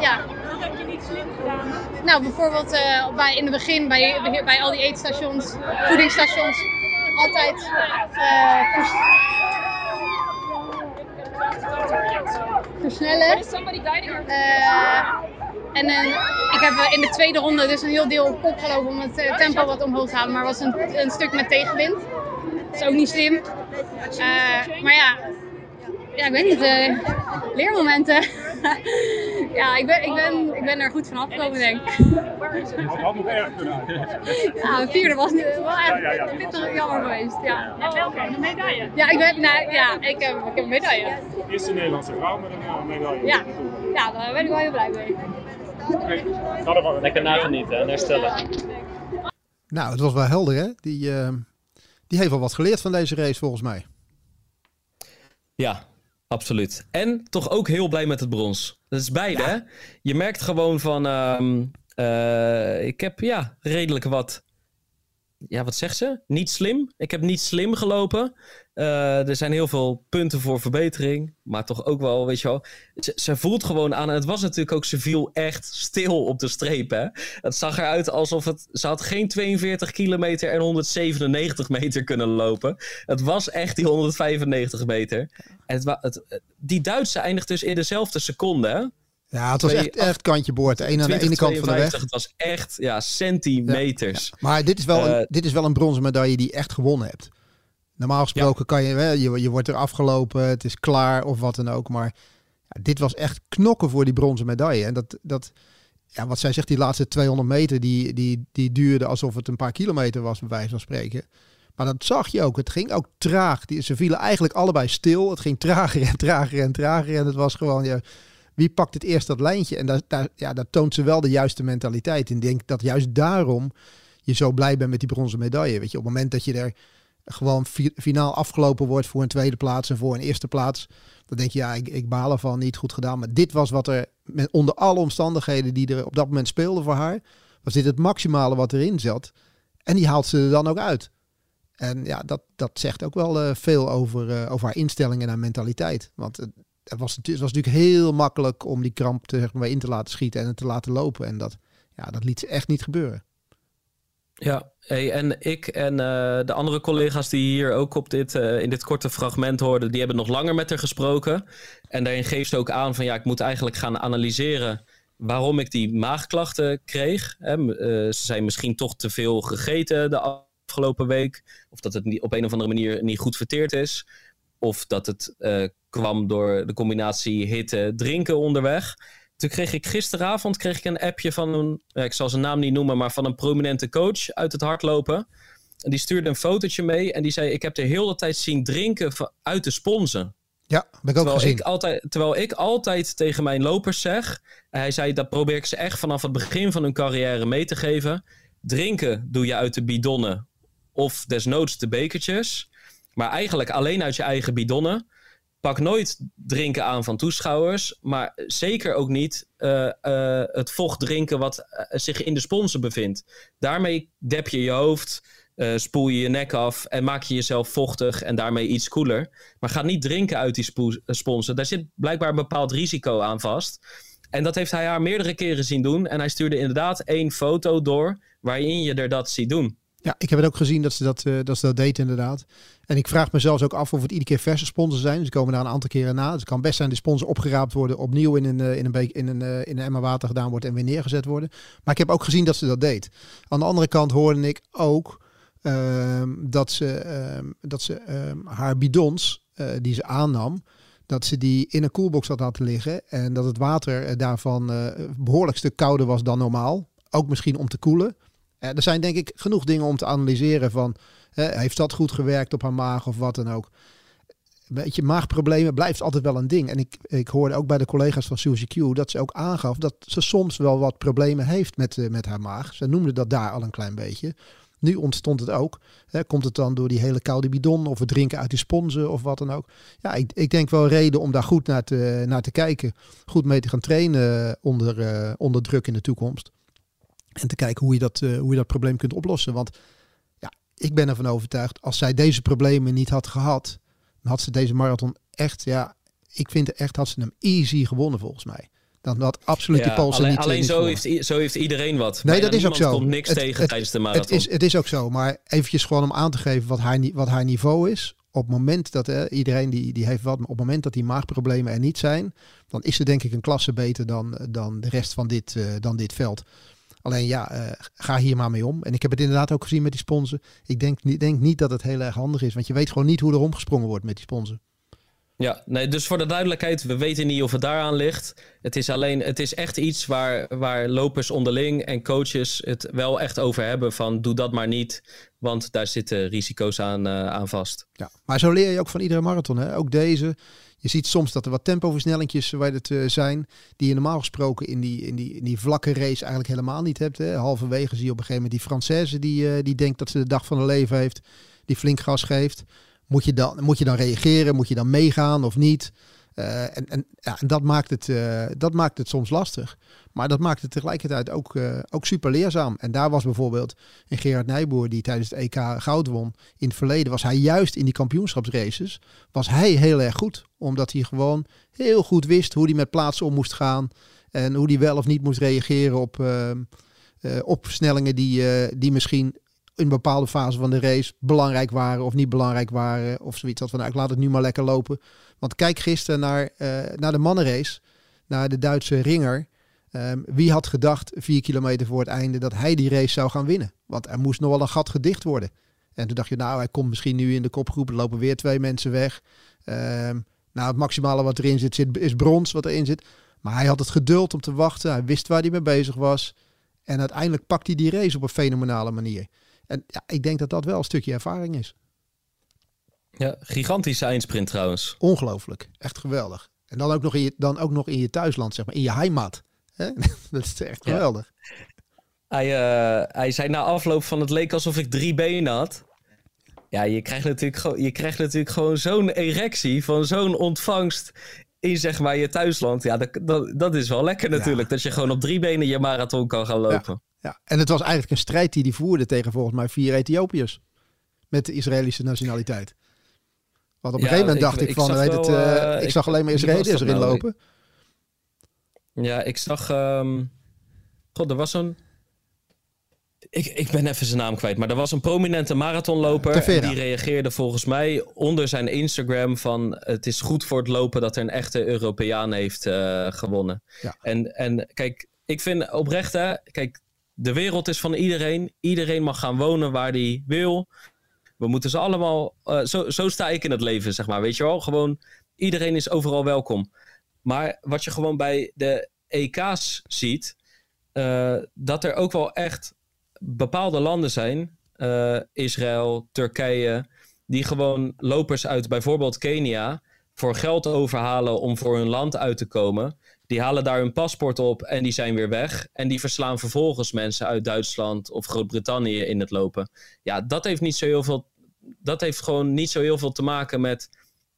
S3: ja.
S6: Heb je niet slim gedaan?
S3: Nou, bijvoorbeeld uh, bij, in het begin bij, bij, bij, al die eetstations, voedingsstations, altijd vers versnellen. Uh, en ik heb in de tweede ronde dus een heel deel op kop gelopen om het tempo wat omhoog te halen, maar was een, een stuk met tegenwind. Dat is ook niet slim. maar ja, ja, ik weet niet, uh, leermomenten. [laughs] ja, ik ben, ik, ben, ik ben er goed van afgekomen, denk ik.
S4: Het had nog erg kunnen uit.
S3: Ja, een vierde was wel echt ja, ja, ja, pittig jammer geweest. Ja.
S6: En welke? Een medaille?
S3: Ja, ik, ben, nou, ja ik, heb, ik heb een medaille.
S4: Eerste Nederlandse vrouw met een medaille.
S3: Ja. ja, daar ben ik wel heel blij mee.
S5: Okay. Lekker nagenieten en herstellen.
S2: Nou, het was wel helder, hè? Die, uh, die heeft wel wat geleerd van deze race, volgens mij.
S1: Ja, Absoluut. En toch ook heel blij met het brons. Dat is beide, ja. hè? Je merkt gewoon van... Um, uh, ik heb, ja, redelijk wat... Ja, wat zegt ze? Niet slim. Ik heb niet slim gelopen. Uh, er zijn heel veel punten voor verbetering. Maar toch ook wel, weet je wel... Ze, ze, voelt gewoon aan... En het was natuurlijk ook... Ze viel echt stil op de streep, hè? Het zag eruit alsof het... Ze had geen 42 kilometer en 197 meter kunnen lopen. Het was echt die 195 meter. En het, het, die Duitse eindigt dus in dezelfde seconde, hè?
S2: Ja, het was echt, echt kantje boord. Eén aan de ene kant van de weg.
S1: Het was echt ja, centimeters.
S2: Ja, ja. Maar dit is, wel een, uh, dit is wel een bronzen medaille die je echt gewonnen hebt. Normaal gesproken kan je, hè, je, je wordt er afgelopen, het is klaar of wat dan ook. Maar ja, dit was echt knokken voor die bronzen medaille. En dat, dat, ja, wat zij zegt, die laatste 200 meter, die, die, die duurde alsof het een paar kilometer was, bij wijze van spreken. Maar dat zag je ook. Het ging ook traag. Die, ze vielen eigenlijk allebei stil. Het ging trager en trager en trager. En het was gewoon, ja, wie pakt het eerst dat lijntje? En daar, daar, ja, daar toont ze wel de juiste mentaliteit. En ik denk dat juist daarom je zo blij bent met die bronzen medaille. Weet je, op het moment dat je er gewoon fi finaal afgelopen wordt voor een tweede plaats en voor een eerste plaats. Dan denk je, ja, ik, ik baal ervan, niet goed gedaan. Maar dit was wat er, met, onder alle omstandigheden die er op dat moment speelden voor haar, was dit het maximale wat erin zat. En die haalt ze er dan ook uit. En ja, dat, dat zegt ook wel uh, veel over, uh, over haar instelling en haar mentaliteit. Want het, was, het was natuurlijk heel makkelijk om die kramp te, zeg maar, in te laten schieten en te laten lopen. En dat, ja, dat liet ze echt niet gebeuren.
S1: Ja, en ik en uh, de andere collega's die hier ook op dit, uh, in dit korte fragment hoorden, die hebben nog langer met haar gesproken. En daarin geeft ze ook aan van ja, ik moet eigenlijk gaan analyseren waarom ik die maagklachten kreeg. Hè. Uh, ze zijn misschien toch te veel gegeten de afgelopen week. Of dat het niet, op een of andere manier niet goed verteerd is. Of dat het kwam door de combinatie hitte drinken onderweg. Toen kreeg ik gisteravond kreeg ik een appje van een, ik zal zijn naam niet noemen, maar van een prominente coach uit het hardlopen. En die stuurde een fotootje mee en die zei: Ik heb de hele tijd zien drinken uit de sponsen.
S2: Ja, heb ik ook
S1: terwijl
S2: gezien.
S1: Ik altijd, terwijl ik altijd tegen mijn lopers zeg, en hij zei dat probeer ik ze echt vanaf het begin van hun carrière mee te geven. Drinken doe je uit de bidonnen of desnoods de bekertjes. Maar eigenlijk alleen uit je eigen bidonnen pak nooit drinken aan van toeschouwers, maar zeker ook niet uh, uh, het vocht drinken wat uh, zich in de sponsor bevindt. Daarmee dep je je hoofd, eh, spoel je je nek af en maak je jezelf vochtig en daarmee iets koeler. Maar ga niet drinken uit die spo- eh, sponsen. Daar zit blijkbaar een bepaald risico aan vast. En dat heeft hij haar meerdere keren zien doen. En hij stuurde inderdaad één foto door waarin je er dat ziet doen.
S2: Ja, ik heb het ook gezien dat ze dat, eh, dat, ze dat deed inderdaad. En ik vraag me zelfs ook af of het iedere keer verse sponsors zijn. Ze komen daar een aantal keren na. Het kan best zijn de sponsor opgeraapt worden, opnieuw in een, eh, in een, beek, in een, eh, in een emmer water gedaan wordt en weer neergezet worden. Maar ik heb ook gezien dat ze dat deed. Aan de andere kant hoorde ik ook ehm, dat ze, ehm, dat ze ehm, haar bidons die ze aannam, dat ze die in een koelbox had laten liggen. En dat het water daarvan eh, behoorlijk stuk kouder was dan normaal. Ook misschien om te koelen. Eh, er zijn denk ik genoeg dingen om te analyseren van... heeft dat goed gewerkt op haar maag of wat dan ook. Een beetje maagproblemen blijft altijd wel een ding. En ik, ik hoorde ook bij de collega's van Suzy Q dat ze ook aangaf dat ze soms wel wat problemen heeft met, eh, met haar maag. Ze noemde dat daar al een klein beetje. Nu ontstond het ook. Komt het dan door die hele koude bidon of het drinken uit die sponsen of wat dan ook. Ja, ik, ik denk wel reden om daar goed naar te, naar te kijken. Goed mee te gaan trainen onder, eh, onder druk in de toekomst. En te kijken hoe je, dat, eh, hoe je dat probleem kunt oplossen. Want ja, ik ben ervan overtuigd, als zij deze problemen niet had gehad, dan had ze deze marathon echt, ja, ik vind echt, had ze hem easy gewonnen volgens mij. Dan had absoluut die
S1: Ja,
S2: Poolse
S1: alleen
S2: niet, eh,
S1: alleen zo,
S2: gewonnen.
S1: heeft, zo heeft iedereen wat.
S2: Nee,
S1: Bijna
S2: dat is ook zo.
S1: komt niks
S2: Het-
S1: tegen
S2: het-
S1: tijdens de
S2: Het
S1: marathon.
S2: is, het is ook zo, maar eventjes gewoon om aan te geven wat haar, wat haar niveau is. Op het moment dat hè, iedereen die, die heeft wat, maar op het moment dat die maagproblemen er niet zijn, dan is ze denk ik een klasse beter dan, dan de rest van dit, eh, dan dit veld. Alleen ja, eh, ga hier maar mee om. En ik heb het inderdaad ook gezien met die sponsen. Ik denk, niet- denk niet dat het heel erg handig is, want je weet gewoon niet hoe er omgesprongen wordt met die sponsen.
S1: Ja, nee, dus voor de duidelijkheid, we weten niet of het daaraan ligt. Het is alleen, het is echt iets waar, waar lopers onderling en coaches het wel echt over hebben van doe dat maar niet, want daar zitten risico's aan, eh, aan vast.
S2: Ja, maar zo leer je ook van iedere marathon. Hè? Ook deze. Je ziet soms dat er wat tempoversnellingjes waar het eh, zijn, die je normaal gesproken in die, in, die, in die vlakke race eigenlijk helemaal niet hebt. Hè? Halverwege zie je op een gegeven moment die Française die, eh, die denkt dat ze de dag van haar leven heeft, die flink gas geeft. Moet je dan, moet je dan reageren? Moet je dan meegaan of niet? Eh, en ja, en dat, maakt het, eh, dat maakt het soms lastig. Maar dat maakt het tegelijkertijd ook, eh, ook super leerzaam. En daar was bijvoorbeeld een Gerard Nijboer die tijdens het EK goud won. In het verleden was hij juist in die kampioenschapsraces was hij heel erg goed. Omdat hij gewoon heel goed wist hoe hij met plaatsen om moest gaan. En hoe hij wel of niet moest reageren op, eh, eh, op versnellingen die, die misschien in een bepaalde fase van de race belangrijk waren of niet belangrijk waren. Of zoiets had van nou, ik laat het nu maar lekker lopen. Want kijk gisteren naar, eh, naar de mannenrace. Naar de Duitse ringer. Ehm, wie had gedacht, vier kilometer voor het einde, dat hij die race zou gaan winnen? Want er moest nog wel een gat gedicht worden. En toen dacht je, nou, hij komt misschien nu in de kopgroep. Lopen weer twee mensen weg. Ehm, nou, het maximale wat erin zit, zit, is brons wat erin zit. Maar hij had het geduld om te wachten. Hij wist waar hij mee bezig was. En uiteindelijk pakt hij die race op een fenomenale manier. En ja, ik denk dat dat wel een stukje ervaring is.
S1: Ja, gigantische eindsprint trouwens.
S2: Ongelooflijk. Echt geweldig. En dan ook nog in je, dan ook nog in je thuisland, zeg maar. In je heimat. [laughs] Dat is echt
S1: Ja.
S2: geweldig.
S1: Hij, eh, hij zei na afloop van het leek alsof ik drie benen had. Ja, je krijgt natuurlijk, gewoon- je krijgt natuurlijk gewoon zo'n erectie van zo'n ontvangst in zeg maar je thuisland. Ja, dat, dat, dat is wel lekker natuurlijk. Dat je gewoon op drie benen je marathon kan gaan lopen.
S2: Ja. En het was eigenlijk een strijd die hij voerde tegen volgens mij vier Ethiopiërs. Met de Israëlische nationaliteit. Want op een
S1: Ja,
S2: gegeven moment dacht ik,
S1: ik
S2: van,
S1: zag
S2: het, eh,
S1: eh,
S2: ik
S1: ik-
S2: zag alleen maar Israëliërs erin
S1: nou?
S2: lopen.
S1: Ja, ik zag. ehm, God, er was zo'n. Ik, ik ben even zijn naam kwijt, maar er was een prominente marathonloper. En die reageerde volgens mij onder zijn Instagram van... het is goed voor het lopen dat er een echte Europeaan heeft eh, gewonnen.
S2: Ja.
S1: En, en kijk, ik vind oprecht hè... Kijk, de wereld is van iedereen. Iedereen mag gaan wonen waar hij wil. We moeten ze allemaal... eh, zo, zo sta ik in het leven, zeg maar. Weet je wel? Gewoon, iedereen is overal welkom. Maar wat je gewoon bij de EK's ziet... eh, dat er ook wel echt bepaalde landen zijn, eh, Israël, Turkije, die gewoon lopers uit bijvoorbeeld Kenia voor geld overhalen om voor hun land uit te komen. Die halen daar hun paspoort op en die zijn weer weg. En die verslaan vervolgens mensen uit Duitsland of Groot-Brittannië in het lopen. Ja, dat heeft niet zo heel veel. Dat heeft gewoon niet zo heel veel te maken met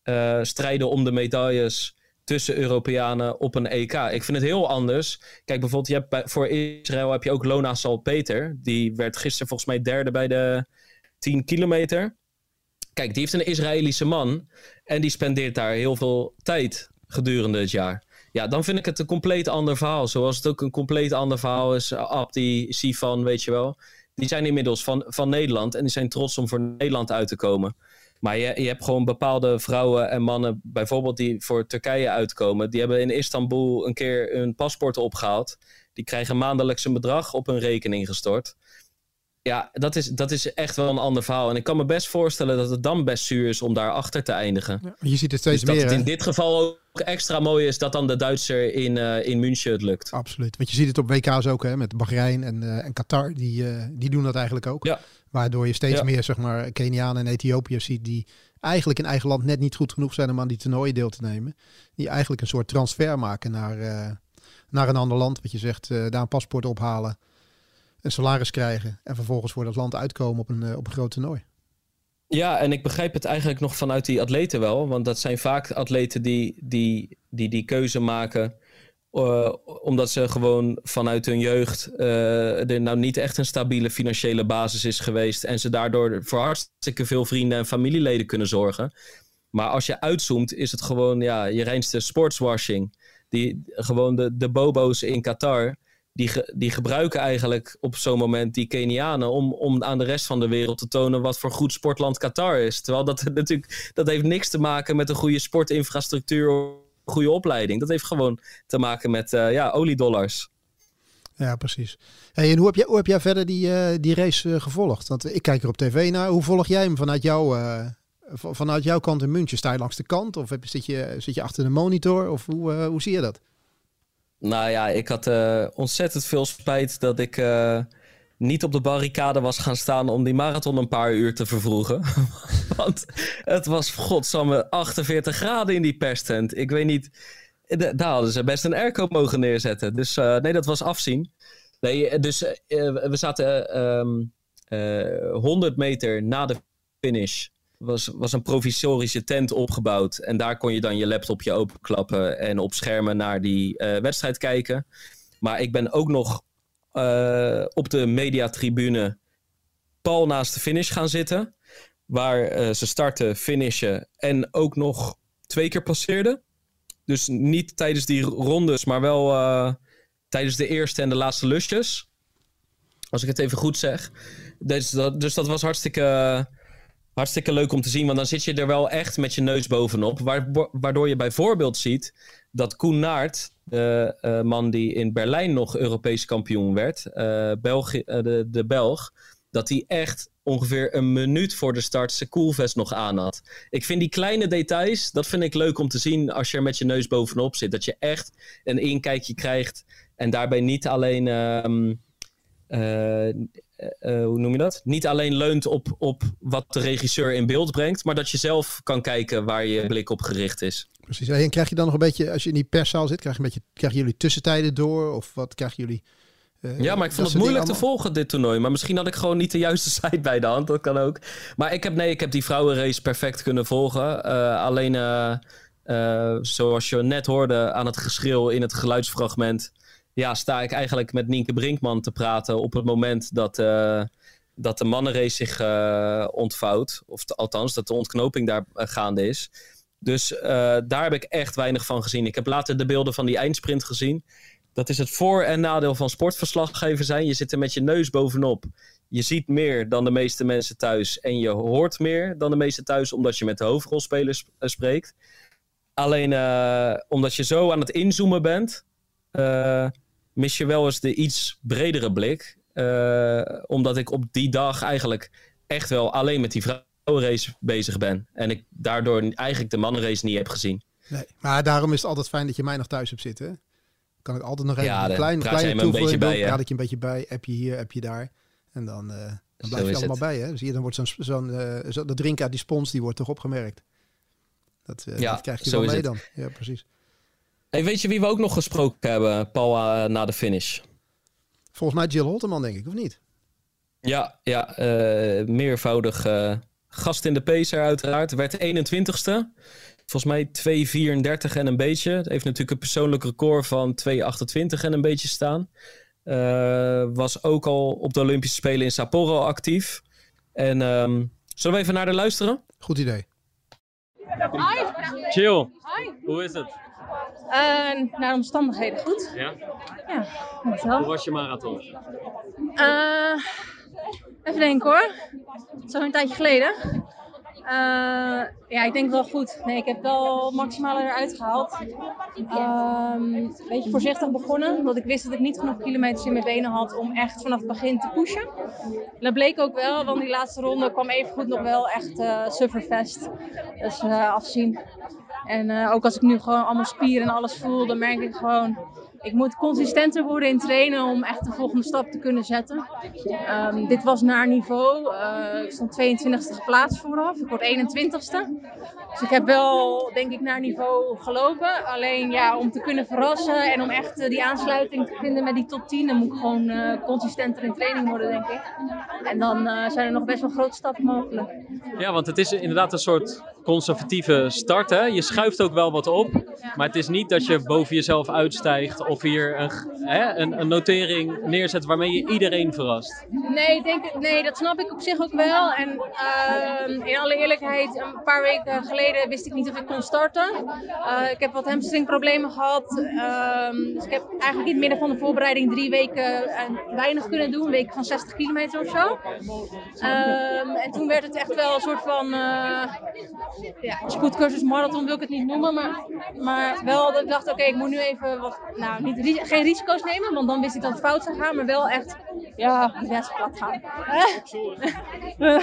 S1: eh, strijden om de medailles tussen Europeanen op een EK. Ik vind het heel anders. Kijk, bijvoorbeeld, je hebt voor Israël heb je ook Lona Salpeter. Die werd gisteren volgens mij derde bij de 10 kilometer. Kijk, die heeft een Israëlische man en die spendeert daar heel veel tijd gedurende het jaar. Ja, dan vind ik het een compleet ander verhaal. Zoals het ook een compleet ander verhaal is. Abdi, Sifan, weet je wel. Die zijn inmiddels van, van Nederland en die zijn trots om voor Nederland uit te komen. Maar je, je hebt gewoon bepaalde vrouwen en mannen, bijvoorbeeld die voor Turkije uitkomen. Die hebben in Istanbul een keer hun paspoort opgehaald. Die krijgen maandelijks een bedrag op hun rekening gestort. Ja, dat is, dat is echt wel een ander verhaal. En ik kan me best voorstellen dat het dan best zuur is om daar achter te eindigen.
S2: Ja, je ziet het steeds
S1: dus dat
S2: meer.
S1: het in dit geval ook extra mooi is dat dan de Duitser in, eh, in München het lukt.
S2: Absoluut. Want je ziet het op WK's ook hè, met Bahrein en, eh, en Qatar. Die, eh, die doen dat eigenlijk ook.
S1: Ja.
S2: Waardoor je steeds
S1: Ja.
S2: meer zeg maar, Kenianen en Ethiopiërs ziet die eigenlijk in eigen land net niet goed genoeg zijn om aan die toernooien deel te nemen. Die eigenlijk een soort transfer maken naar, naar een ander land. Wat je zegt, daar een paspoort ophalen, een salaris krijgen en vervolgens voor dat land uitkomen op een, eh, op een groot toernooi.
S1: Ja, en ik begrijp het eigenlijk nog vanuit die atleten wel. Want dat zijn vaak atleten die die, die, die keuze maken. eh, omdat ze gewoon vanuit hun jeugd eh, er nou niet echt een stabiele financiële basis is geweest. En ze daardoor voor hartstikke veel vrienden en familieleden kunnen zorgen. Maar als je uitzoomt, is het gewoon ja, je reinste sportswashing. Die, gewoon de, de bobo's in Qatar. Die, die gebruiken eigenlijk op zo'n moment die Kenianen om, om aan de rest van de wereld te tonen wat voor goed sportland Qatar is. Terwijl dat [laughs] natuurlijk dat heeft niks te maken met een goede sportinfrastructuur of goede opleiding. Dat heeft gewoon te maken met eh, ja, oliedollars.
S2: Ja, precies. Hey, en hoe heb jij, hoe heb jij verder die, eh, die race eh, gevolgd? Want ik kijk er op tv naar. Hoe volg jij hem vanuit, jou, vanuit jouw kant in München? Sta je langs de kant of heb, zit, je, zit je achter de monitor? Of hoe, hoe zie je dat?
S1: Nou ja, ik had eh, ontzettend veel spijt dat ik eh, niet op de barricade was gaan staan om die marathon een paar uur te vervroegen. [laughs] Want het was godsamme 48 graden in die perstent. Ik weet niet, daar hadden ze best een airco mogen neerzetten. Dus eh, nee, dat was afzien. Nee, dus we zaten eh, ehm, eh, 100 meter na de finish. Was, was een provisorische tent opgebouwd. En daar kon je dan je laptopje openklappen en op schermen naar die eh, wedstrijd kijken. Maar ik ben ook nog eh, op de mediatribune pal naast de finish gaan zitten. Waar eh, ze starten, finishen en ook nog twee keer passeerden. Dus niet tijdens die rondes, maar wel tijdens de eerste en de laatste lusjes. Als ik het even goed zeg. Dus dat, dus dat was hartstikke, hartstikke leuk om te zien. Want dan zit je er wel echt met je neus bovenop. Waar- Waardoor je bijvoorbeeld ziet dat Koen Naert, de eh, man die in Berlijn nog Europees kampioen werd, eh, de, de Belg, dat hij echt ongeveer een minuut voor de start zijn koelvest nog aan had. Ik vind die kleine details, dat vind ik leuk om te zien als je er met je neus bovenop zit. Dat je echt een inkijkje krijgt en daarbij niet alleen... ehm, eh, eh, hoe noem je dat? Niet alleen leunt op, op wat de regisseur in beeld brengt, maar dat je zelf kan kijken waar je blik op gericht is.
S2: Precies. En krijg je dan nog een beetje, als je in die perszaal zit, krijg je een beetje, krijgen jullie tussentijden door? Of wat krijgen jullie? eh,
S1: Ja, maar ik vond het moeilijk te volgen, dit toernooi. Maar misschien had ik gewoon niet de juiste [laughs] site bij de hand. Dat kan ook. Maar ik heb, nee, ik heb die vrouwenrace perfect kunnen volgen. Alleen, zoals je net hoorde aan het geschreeuw in het geluidsfragment... Ja, sta ik eigenlijk met Nienke Brinkman te praten op het moment dat, eh, dat de mannenrace zich eh, ontvouwt. Of althans, dat de ontknoping daar eh, gaande is. Dus daar heb ik echt weinig van gezien. Ik heb later de beelden van die eindsprint gezien. Dat is het voor- en nadeel van sportverslaggever zijn. Je zit er met je neus bovenop. Je ziet meer dan de meeste mensen thuis. En je hoort meer dan de meeste thuis, omdat je met de hoofdrolspelers spreekt. Alleen omdat je zo aan het inzoomen bent, mis je wel eens de iets bredere blik. Eh, omdat ik op die dag eigenlijk echt wel alleen met die vrouwenrace bezig ben. En ik daardoor eigenlijk de mannenrace niet heb gezien.
S2: Nee, maar daarom is het altijd fijn dat je mij nog thuis hebt zitten. Kan ik altijd nog even
S1: Ja,
S2: een
S1: dan
S2: kleine
S1: een
S2: toevoeging
S1: beetje
S2: doen.
S1: bij, hè?
S2: Praat ik je een beetje bij. Heb je hier, heb je daar. En dan, eh, dan blijf je allemaal
S1: het.
S2: bij. Hè? Zie je, dan wordt zo'n, zo'n eh, zo, dat drinken uit die spons, die wordt toch opgemerkt. Dat, eh,
S1: Ja,
S2: dat krijg je
S1: zo
S2: wel mee
S1: het.
S2: dan. Ja, precies.
S1: Hey, weet je wie we ook nog gesproken hebben, Paul, eh, na de finish?
S2: Volgens mij Jill Holterman, denk ik, of niet?
S1: Ja, ja eh, meervoudig eh, gast in de pacer uiteraard. Werd 21ste. Volgens mij 2,34 en een beetje. Het heeft natuurlijk een persoonlijk record van 2,28 en een beetje staan. Eh, was ook al op de Olympische Spelen in Sapporo actief. En ehm, zullen we even naar de luisteren?
S2: Goed idee.
S5: Chill. Hoe is het?
S7: Eh, naar omstandigheden goed.
S5: Ja?
S7: Ja, dat
S5: Hoe
S7: wel.
S5: was je marathon?
S7: Eh, even denken hoor. Zo een tijdje geleden. Eh, ja, ik denk wel goed. Nee, ik heb wel het maximale eruit gehaald. Ehm, een beetje voorzichtig begonnen, omdat ik wist dat ik niet genoeg kilometers in mijn benen had om echt vanaf het begin te pushen. Dat bleek ook wel, want die laatste ronde kwam evengoed nog wel echt eh sufferfest. Dus afzien. En eh, ook als ik nu gewoon allemaal spieren en alles voel, dan merk ik gewoon, ik moet consistenter worden in trainen om echt de volgende stap te kunnen zetten. Ehm, dit was naar niveau. Eh, ik stond 22e geplaatst vooraf. Ik word 21ste. Dus ik heb wel, denk ik, naar niveau gelopen. Alleen ja, om te kunnen verrassen en om echt eh, die aansluiting te vinden met die top 10, dan moet ik gewoon eh, consistenter in training worden, denk ik. En dan zijn er nog best wel grote stappen mogelijk.
S5: Ja, want het is inderdaad een soort conservatieve start. Hè? Je schuift ook wel wat op. Maar het is niet dat je boven jezelf uitstijgt of hier een, hè, een, een notering neerzet waarmee je iedereen verrast.
S7: Nee, denk, nee, dat snap ik op zich ook wel. En ehm, in alle eerlijkheid, een paar weken geleden wist ik niet of ik kon starten. Eh, ik heb wat hamstringproblemen gehad. Ehm, dus ik heb eigenlijk in het midden van de voorbereiding drie weken eh, weinig kunnen doen. Een week van 60 kilometer of zo. Ehm, en toen werd het echt wel een soort van eh, ja, spoedcursus marathon wil ik het niet noemen. Maar, maar wel dat ik dacht, oké, ik moet nu even wat, nou, ri- geen risico's nemen. Want dan wist ik dat het fout zou gaan. Maar wel echt, ja, best plat gaan. [laughs]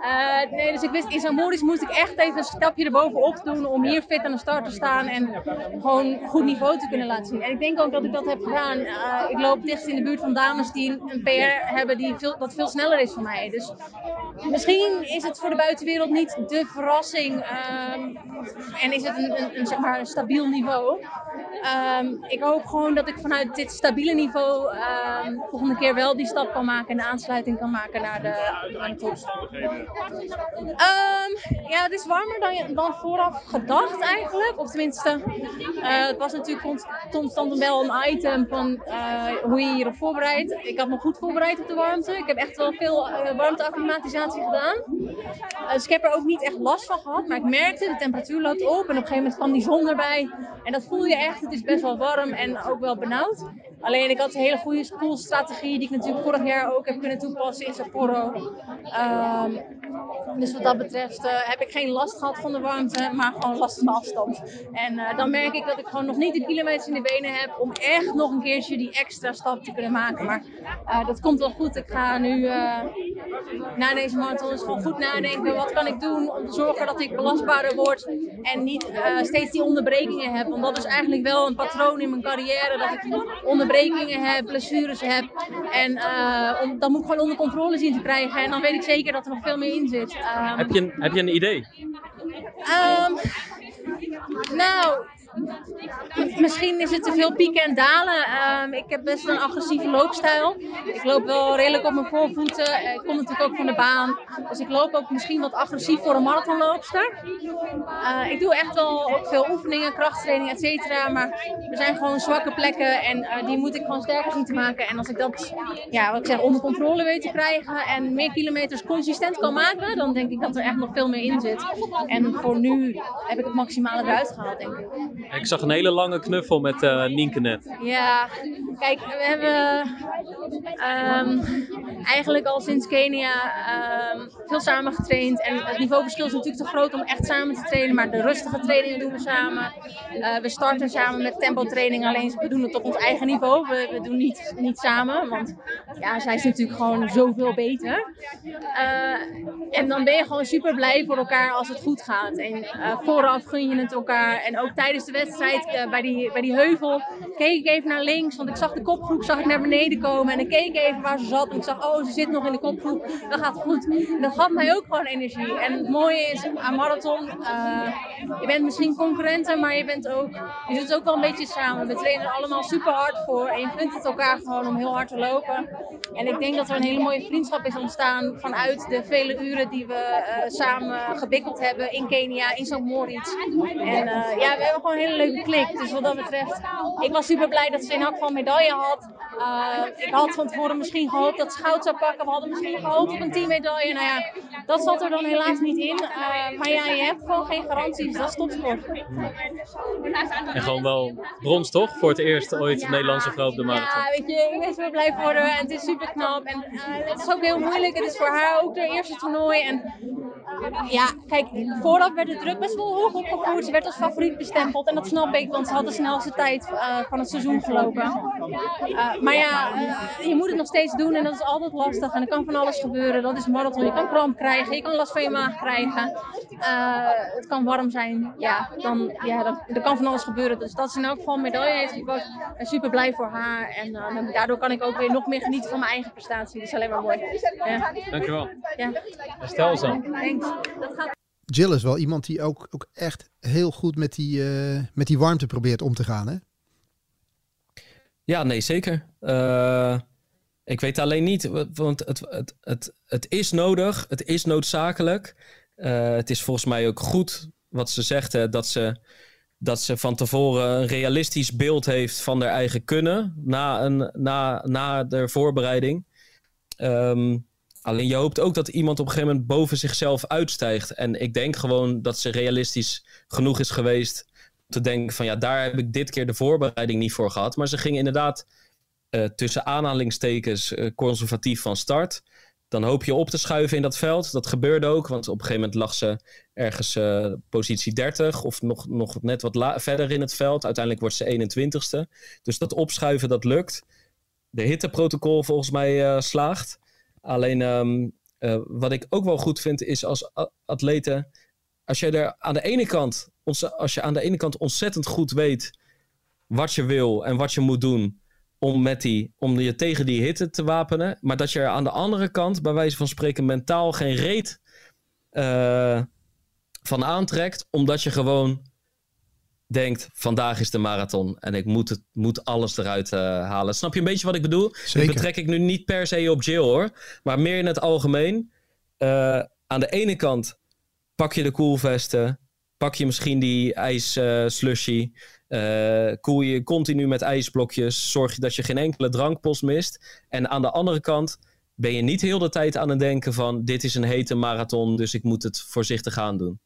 S7: Eh, nee, dus ik wist, in zo'n modus moest ik echt even een stapje erbovenop doen om hier fit aan de start te staan en gewoon goed niveau te kunnen laten zien. En ik denk ook dat ik dat heb gedaan. Eh, ik loop dicht in de buurt van dames die een, PR hebben die veel, dat veel sneller is van mij. Dus misschien is het voor de buitenwereld niet de verrassing ehm, en is het een, een, een, zeg maar, een stabiel niveau. Ehm, ik hoop gewoon dat ik vanuit dit stabiele niveau ehm volgende keer wel die stap kan maken en de aansluiting kan maken naar de, naar de. Ehm, ja, het is warmer dan, dan vooraf gedacht eigenlijk. Of tenminste, eh, het was natuurlijk const- constant wel een item van eh, hoe je je voorbereidt. Ik had me goed voorbereid op de warmte. Ik heb echt wel veel eh, warmteacclimatisatie gedaan. Dus ik heb er ook niet echt last van gehad. Maar ik merkte, de temperatuur loopt op. En op een gegeven moment kwam die zon erbij. En dat voel je echt. Het is best wel warm en ook wel benauwd. Alleen ik had een hele goede spoelstrategie die ik natuurlijk vorig jaar ook heb kunnen toepassen in Sapporo. Ehm, dus wat dat betreft eh, heb ik geen last gehad van de warmte, maar gewoon last van de afstand. En eh, dan merk ik dat ik gewoon nog niet de kilometers in de benen heb om echt nog een keertje die extra stap te kunnen maken. Maar eh, dat komt wel goed. Ik ga nu na deze marathon eens gewoon goed nadenken. Wat kan ik doen om te zorgen dat ik belastbaarder word en niet eh, steeds die onderbrekingen heb. Want dat is eigenlijk wel een patroon in mijn carrière. Dat ik onderbrekingen heb, blessures heb. En eh, om, dan moet ik gewoon onder controle zien te krijgen. En dan weet ik zeker dat er nog veel meer in zit.
S5: Heb je een, heb je een idee?
S7: Ehm, nou, misschien is het te veel pieken en dalen. Ehm, ik heb best een agressieve loopstijl. Ik loop wel redelijk op mijn voorvoeten. Eh, Ik kom natuurlijk ook van de baan. Dus ik loop ook misschien wat agressief voor een marathonloopster. Eh, ik doe echt wel ook veel oefeningen, krachttraining, et cetera. Maar er zijn gewoon zwakke plekken en eh, die moet ik gewoon sterker zien te maken. En als ik dat, ja, wat ik zeg, onder controle weet te krijgen en meer kilometers consistent kan maken, dan denk ik dat er echt nog veel meer in zit. En voor nu heb ik het maximale eruit gehaald, denk ik.
S5: Ik zag een hele lange knuffel met Nienke net.
S7: Ja, kijk, we hebben ehm, eigenlijk al sinds Kenia ehm, veel samen getraind. En het niveauverschil is natuurlijk te groot om echt samen te trainen. Maar de rustige trainingen doen we samen. Eh, we starten samen met tempo training. Alleen we doen het op ons eigen niveau. We, we doen niet, niet samen. Want ja, zij is natuurlijk gewoon zoveel beter. Eh, en dan ben je gewoon super blij voor elkaar als het goed gaat. En vooraf gun je het elkaar. En ook tijdens de wedstrijd eh, bij, die, bij die heuvel keek ik even naar links. Want ik zag de kopgroep zag ik naar beneden komen. En ik keek even waar ze zat. En ik zag, oh, ze zit nog in de kopgroep. Dat gaat goed. En dat gaf mij ook gewoon energie. En het mooie is aan marathon, eh, je bent misschien concurrenten, maar je bent ook, je het ook wel een beetje samen. We trainen allemaal super hard voor. En je gunt het elkaar gewoon om heel hard te lopen. En ik denk dat er een hele mooie vriendschap is ontstaan vanuit de vele uren die we eh, samen gebikkeld hebben in Kenia, in St. Moritz. En ja, we hebben gewoon hele leuke klik. Dus wat dat betreft, ik was super blij dat ze in elk geval een medaille had. Uh, ik had van tevoren misschien gehoopt dat ze goud zou pakken. We hadden misschien gehoopt op een teammedaille. Nou ja, dat zat er dan helaas niet in. Uh, maar ja, je hebt gewoon geen garanties. Dat is topsport.
S5: En gewoon wel brons toch? Voor het eerst ooit Nederlandse vrouw op de marathon.
S7: Ja, weet je, ik ben blij voor haar. En het is super knap. En uh, het is ook heel moeilijk. Het is voor haar ook haar eerste toernooi. En ja, kijk, vooraf werd de druk best wel hoog opgevoerd. Ze werd als favoriet bestempeld. En dat snap ik, want ze had de snelste tijd uh, van het seizoen gelopen. Uh, maar ja, uh, je moet het nog steeds doen en dat is altijd lastig. En er kan van alles gebeuren. Dat is marathon. Je kan kramp krijgen, je kan last van je maag krijgen. het kan warm zijn. Ja, dan, ja dan, er kan van alles gebeuren. Dus dat ze in elk geval een medaille heeft gepakt. En super blij voor haar. En daardoor kan ik ook weer nog meer genieten van mijn eigen prestatie. Dat is alleen maar mooi.
S5: Ja. Dankjewel.
S7: Ja.
S5: Stel zo.
S7: Thanks. Dat gaat...
S2: Jill is wel iemand die ook, ook echt heel goed met die, uh, met die warmte probeert om te gaan, hè?
S1: Ja, nee, zeker. Uh, ik weet alleen niet, want het, het, het, het is nodig, het is noodzakelijk. Uh, het is volgens mij ook goed wat ze zegt, hè, dat, ze, dat ze van tevoren een realistisch beeld heeft van haar eigen kunnen na, een, na, na de voorbereiding. Um, Alleen je hoopt ook dat iemand op een gegeven moment boven zichzelf uitstijgt. En ik denk gewoon dat ze realistisch genoeg is geweest om te denken van ja, daar heb ik dit keer de voorbereiding niet voor gehad. Maar ze ging inderdaad uh, tussen aanhalingstekens uh, conservatief van start. Dan hoop je op te schuiven in dat veld. Dat gebeurde ook, want op een gegeven moment lag ze ergens uh, positie 30 of nog, nog net wat verder in het veld. Uiteindelijk wordt ze 21ste. Dus dat opschuiven, dat lukt. De hitteprotocol volgens mij slaagt. Alleen um, uh, wat ik ook wel goed vind is als atleten, als je er aan de ene kant, als je aan de ene kant ontzettend goed weet wat je wil en wat je moet doen om, met die, om je tegen die hitte te wapenen, maar dat je er aan de andere kant, bij wijze van spreken, mentaal geen reet uh, van aantrekt, omdat je gewoon denkt, vandaag is de marathon en ik moet, het, moet alles eruit uh, halen. Snap je een beetje wat ik bedoel?
S2: Zeker.
S1: Dat betrek ik nu niet per se op Jill hoor, maar meer in het algemeen. Uh, aan de ene kant pak je de koelvesten, pak je misschien die ijs uh, slushy, koel je continu met ijsblokjes, zorg je dat je geen enkele drankpost mist. En aan de andere kant ben je niet heel de tijd aan het denken van dit is een hete marathon, dus ik moet het voorzichtig aan doen.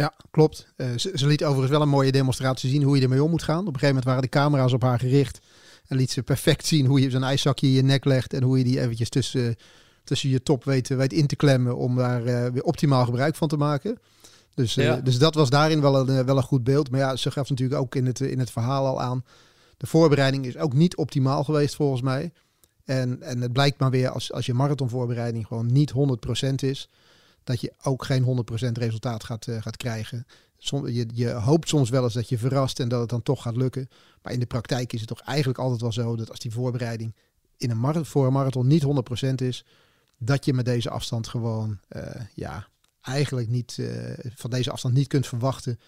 S2: Ja, klopt. Uh, ze, ze, liet overigens wel een mooie demonstratie zien hoe je ermee om moet gaan. Op een gegeven moment waren de camera's op haar gericht. En liet ze perfect zien hoe je zo'n ijszakje in je nek legt. En hoe je die eventjes tussen, tussen je top weet, weet in te klemmen om daar uh, weer optimaal gebruik van te maken. Dus, uh, ja. dus dat was daarin wel een, wel een goed beeld. Maar ja, ze gaf natuurlijk ook in het, in het verhaal al aan. De voorbereiding is ook niet optimaal geweest volgens mij. En, en het blijkt maar weer als, als je marathonvoorbereiding gewoon niet 100% is dat je ook geen 100% resultaat gaat, uh, gaat krijgen. Je, je hoopt soms wel eens dat je verrast en dat het dan toch gaat lukken. Maar in de praktijk is het toch eigenlijk altijd wel zo dat als die voorbereiding in een voor een marathon niet 100% is, dat je met deze afstand gewoon uh, ja, eigenlijk niet uh, van deze afstand niet kunt verwachten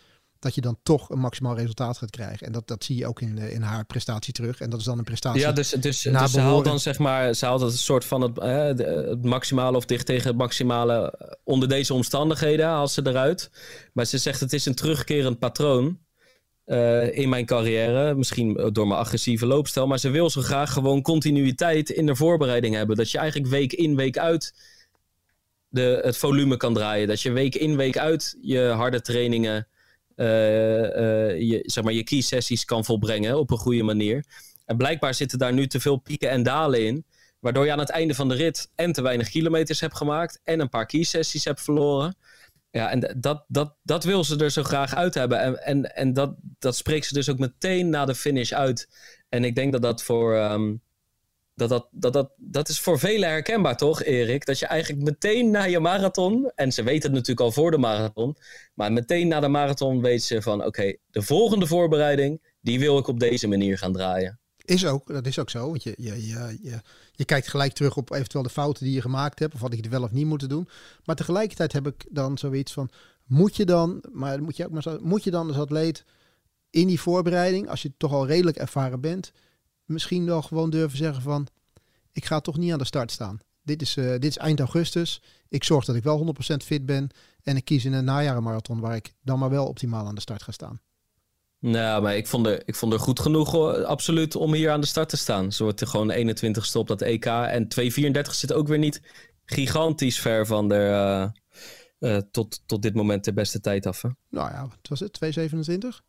S2: dat je dan toch een maximaal resultaat gaat krijgen. En dat, dat zie je ook in, in haar prestatie terug. En dat is dan een prestatie.
S1: Ja, dus, dus, dus ze haalt dan zeg maar, ze haalt het soort van het, eh, het maximale of dicht tegen het maximale onder deze omstandigheden haalt ze eruit. Maar ze zegt het is een terugkerend patroon. Uh, in mijn carrière, misschien door mijn agressieve loopstijl, maar ze wil zo graag gewoon continuïteit in de voorbereiding hebben. Dat je eigenlijk week in, week uit de, het volume kan draaien. Dat je week in, week uit je harde trainingen je, zeg maar, je key sessies kan volbrengen op een goede manier. En blijkbaar zitten daar nu te veel pieken en dalen in. Waardoor je aan het einde van de rit en te weinig kilometers hebt gemaakt. En een paar key sessies hebt verloren. Ja, en dat, dat, dat wil ze er zo graag uit hebben. En, en, en dat, dat spreekt ze dus ook meteen na de finish uit. En ik denk dat dat voor. Um, dat, dat, dat, dat, is voor velen herkenbaar, toch, Erik? Dat je eigenlijk meteen na je marathon, en ze weten het natuurlijk al voor de marathon, maar meteen na de marathon weet ze van: oké, de volgende voorbereiding, die wil ik op deze manier gaan draaien.
S2: Is ook, dat is ook zo. Want je, je, je, je, kijkt gelijk terug op eventueel de fouten die je gemaakt hebt, of wat ik het wel of niet moeten doen. Maar tegelijkertijd heb ik dan zoiets van: moet je dan, maar moet je ook maar moet je dan als atleet in die voorbereiding, als je toch al redelijk ervaren bent, misschien wel gewoon durven zeggen van... ik ga toch niet aan de start staan. dit is, eh, dit is eind augustus. Ik zorg dat ik wel 100% fit ben. En ik kies in een najarenmarathon waar ik dan maar wel optimaal aan de start ga staan.
S1: Nou, maar ik vond, er, ik vond er goed genoeg, hoor, absoluut, om hier aan de start te staan. Ze wordt er gewoon 21ste op dat EK. En 234 zit ook weer niet gigantisch ver van de, eh, eh, tot, tot dit moment de beste tijd af. Hè?
S2: Nou ja, wat was het? 227?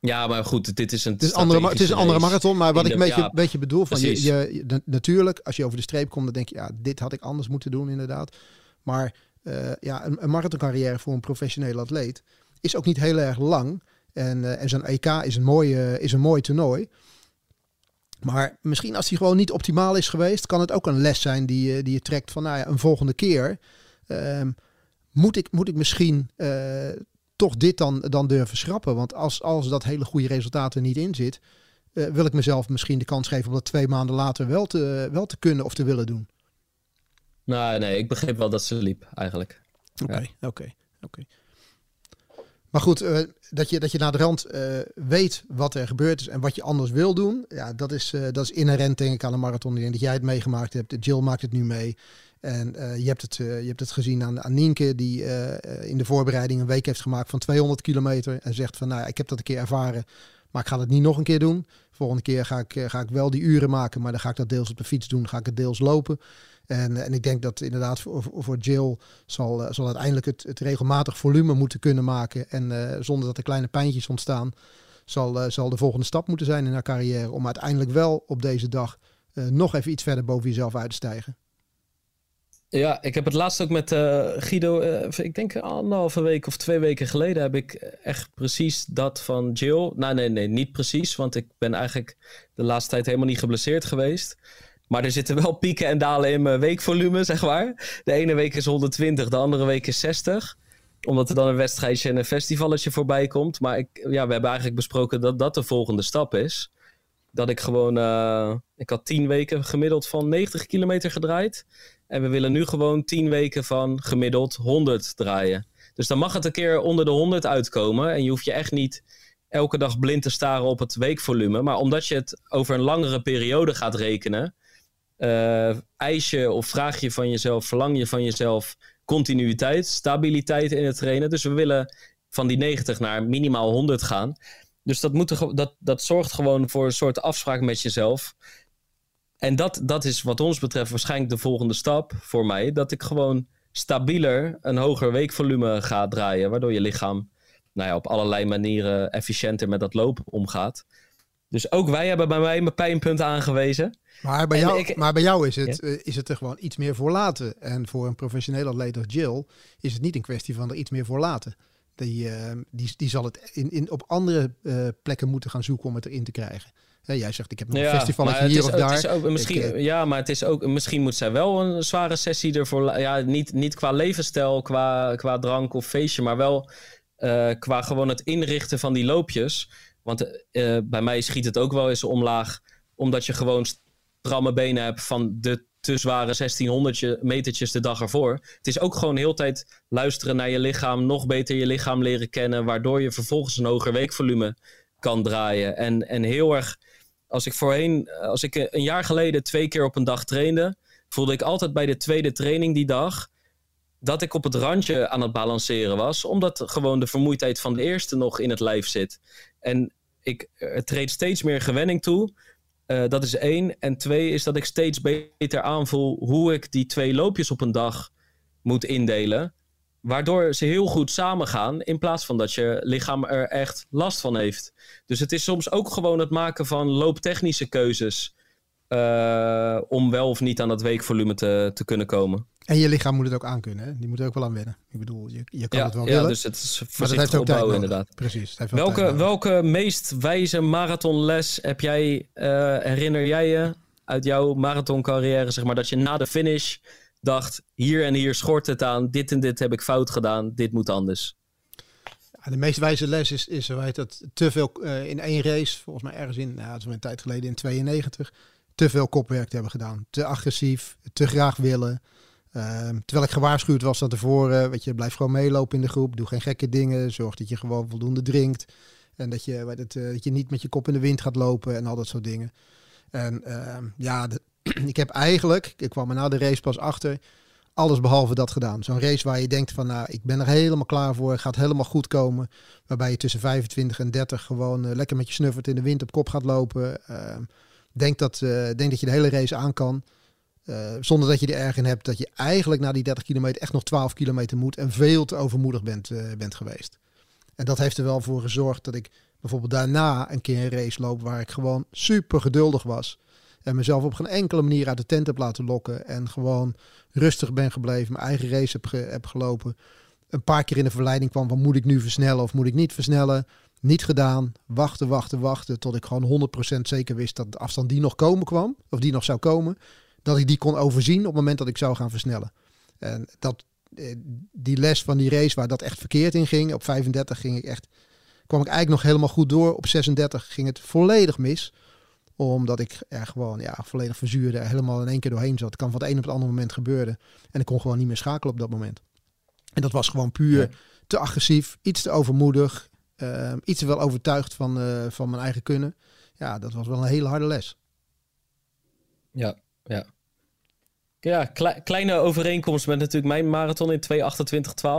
S1: Ja, maar goed, dit is een.
S2: Het is, andere, het is een andere marathon, maar wat ik een beetje,
S1: ja,
S2: beetje bedoel, van je, je, je- na- natuurlijk, als je over de streep komt, dan denk je, ja, dit had ik anders moeten doen, inderdaad. Maar eh, ja, een, een marathoncarrière voor een professionele atleet is ook niet heel erg lang. En, eh, en zo'n EK is een, mooi, eh, is een mooi toernooi. Maar misschien als die gewoon niet optimaal is geweest, kan het ook een les zijn die, je- die je trekt van, nou ja, een volgende keer ehm, moet, ik, moet ik misschien eh, toch dit dan, dan durven schrappen. Want als, als dat hele goede resultaat er niet in zit, eh, wil ik mezelf misschien de kans geven om dat twee maanden later wel te, wel te kunnen of te willen doen.
S1: Nou, nee, ik begreep wel dat ze liep, eigenlijk.
S2: Oké, oké, oké. Maar goed, eh, dat, je, dat je naar de rand eh, weet wat er gebeurd is en wat je anders wil doen. Ja, dat is, dat is inherent denk ik aan een marathon. Ik denk dat jij het meegemaakt hebt. Jill maakt het nu mee. En eh, je, hebt het, eh, je hebt het gezien aan, aan Nienke, die eh, in de voorbereiding een week heeft gemaakt van 200 kilometer. En zegt van, nou, ik heb dat een keer ervaren, maar ik ga het niet nog een keer doen. Volgende keer ga ik, ga ik wel die uren maken, maar dan ga ik dat deels op de fiets doen, ga ik het deels lopen. En, en ik denk dat inderdaad voor, voor- Jill zal, zal uiteindelijk het, het regelmatig volume moeten kunnen maken. En zonder dat er kleine pijntjes ontstaan, zal, zal de volgende stap moeten zijn in haar carrière. Om uiteindelijk wel op deze dag nog even iets verder boven jezelf uit te stijgen.
S1: Ja, ik heb het laatst ook met eh, Guido, eh, ik denk anderhalve week of twee weken geleden, heb ik echt precies dat van Jill. Nou, nee, nee, niet precies, want ik ben eigenlijk de laatste tijd helemaal niet geblesseerd geweest. Maar er zitten wel pieken en dalen in mijn weekvolume, zeg maar. De ene week is 120, de andere week is 60 omdat er dan een wedstrijdje en een festivalletje voorbij komt. Maar ik, ja, we hebben eigenlijk besproken dat dat de volgende stap is. Dat ik gewoon... eh, ik had 10 weken gemiddeld van 90 kilometer gedraaid. En we willen nu gewoon 10 weken van gemiddeld 100 draaien. Dus dan mag het een keer onder de 100 uitkomen. En je hoeft je echt niet elke dag blind te staren op het weekvolume. Maar omdat je het over een langere periode gaat rekenen... eh, eis je of vraag je van jezelf, verlang je van jezelf continuïteit, stabiliteit in het trainen. Dus we willen van die 90 naar minimaal 100 gaan. Dus dat, moet dat, dat zorgt gewoon voor een soort afspraak met jezelf. En dat, dat is wat ons betreft waarschijnlijk de volgende stap voor mij. Dat ik gewoon stabieler een hoger weekvolume ga draaien. Waardoor je lichaam nou ja, op allerlei manieren efficiënter met dat lopen omgaat. Dus ook wij hebben bij mij mijn pijnpunt aangewezen.
S2: Maar bij
S1: En
S2: jou,
S1: ik-
S2: maar bij jou is, het, eh, is het er gewoon iets meer voor laten. En voor een professionele atleet als Jill is het niet een kwestie van er iets meer voor laten. Die, eh, die, die zal het in, in, op andere eh, plekken moeten gaan zoeken om het erin te krijgen. Hè, jij zegt, ik heb nog een
S1: het
S2: hier of
S1: ook-
S2: daar.
S1: ook, misschien,
S2: Ik, eh,
S1: ja, maar het is ook, misschien moet zij wel een zware sessie ervoor. Ja, niet, niet qua levensstijl, qua, qua drank of feestje, maar wel eh, qua gewoon het inrichten van die loopjes. Want eh, bij mij schiet het ook wel eens omlaag, omdat je gewoon stramme benen hebt van de te zware 1600 metertjes de dag ervoor. Het is ook gewoon heel tijd luisteren naar je lichaam, nog beter je lichaam leren kennen, waardoor je vervolgens een hoger weekvolume kan draaien. En, en heel erg als ik voorheen, als ik een jaar geleden twee keer op een dag trainde, voelde ik altijd bij de tweede training die dag dat ik op het randje aan het balanceren was, omdat gewoon de vermoeidheid van de eerste nog in het lijf zit. En ik treed steeds meer gewenning toe. Eh, dat is één. En twee is dat ik steeds beter aanvoel hoe ik die twee loopjes op een dag moet indelen. Waardoor ze heel goed samengaan, in plaats van dat je lichaam er echt last van heeft. Dus het is soms ook gewoon het maken van looptechnische keuzes. eh, om wel of niet aan dat weekvolume te, te kunnen komen.
S2: En je lichaam moet het ook aankunnen. Hè? Die moet er ook wel aan wennen. Ik bedoel, je, je kan
S1: Ja,
S2: het wel
S1: ja,
S2: willen.
S1: dus het is
S2: maar dat
S1: voorzichtig
S2: heeft ook tijd
S1: opbouwen inderdaad.
S2: Precies. het heeft wel tijd
S1: Welke, welke meest wijze marathonles heb jij, eh, herinner jij je uit jouw marathoncarrière, zeg maar, dat je na de finish dacht, hier en hier schort het aan, dit en dit heb ik fout gedaan, dit moet anders.
S2: Ja, de meest wijze les is, is heet dat, te veel eh, in één race, volgens mij ergens in, nou, dat een tijd geleden, in 92, te veel kopwerk te hebben gedaan. Te agressief, te graag willen. Ehm, terwijl ik gewaarschuwd was dat tevoren, weet je, blijf gewoon meelopen in de groep, doe geen gekke dingen, zorg dat je gewoon voldoende drinkt. En dat je, weet het, eh, dat je niet met je kop in de wind gaat lopen en al dat soort dingen. En ehm, ja, de- ik heb eigenlijk, ik kwam er na de race pas achter, alles behalve dat gedaan. Zo'n race waar je denkt van, nou, ik ben er helemaal klaar voor, gaat helemaal goed komen. Waarbij je tussen 25 en 30 gewoon eh, lekker met je snuffert in de wind op kop gaat lopen. Uh, denk, dat, uh, dat je de hele race aan kan. Uh, zonder dat je er erg in hebt dat je eigenlijk na die 30 kilometer echt nog 12 kilometer moet en veel te overmoedig bent, bent geweest. En dat heeft er wel voor gezorgd dat ik bijvoorbeeld daarna een keer een race loop waar ik gewoon super geduldig was. En mezelf op geen enkele manier uit de tent heb laten lokken. En gewoon rustig ben gebleven. Mijn eigen race heb, heb gelopen. Een paar keer in de verleiding kwam van moet ik nu versnellen of moet ik niet versnellen. Niet gedaan. Wachten, wachten, wachten. Tot ik gewoon 100% zeker wist dat de afstand die nog komen kwam. Of die nog zou komen. Dat ik die kon overzien op het moment dat ik zou gaan versnellen. En dat, eh, die les van die race waar dat echt verkeerd in ging. Op 35 ging ik echt, kwam ik eigenlijk nog helemaal goed door. Op 36 ging het volledig mis omdat ik er gewoon ja, volledig verzuurde, helemaal in één keer doorheen zat. Het kan van het een op het andere moment gebeuren. En ik kon gewoon niet meer schakelen op dat moment. En dat was gewoon puur te agressief, iets te overmoedig, uh, iets te wel overtuigd van, uh, van mijn eigen kunnen. Ja, dat was wel een hele harde les.
S1: Ja, ja. Ja, kleine overeenkomst met natuurlijk mijn marathon in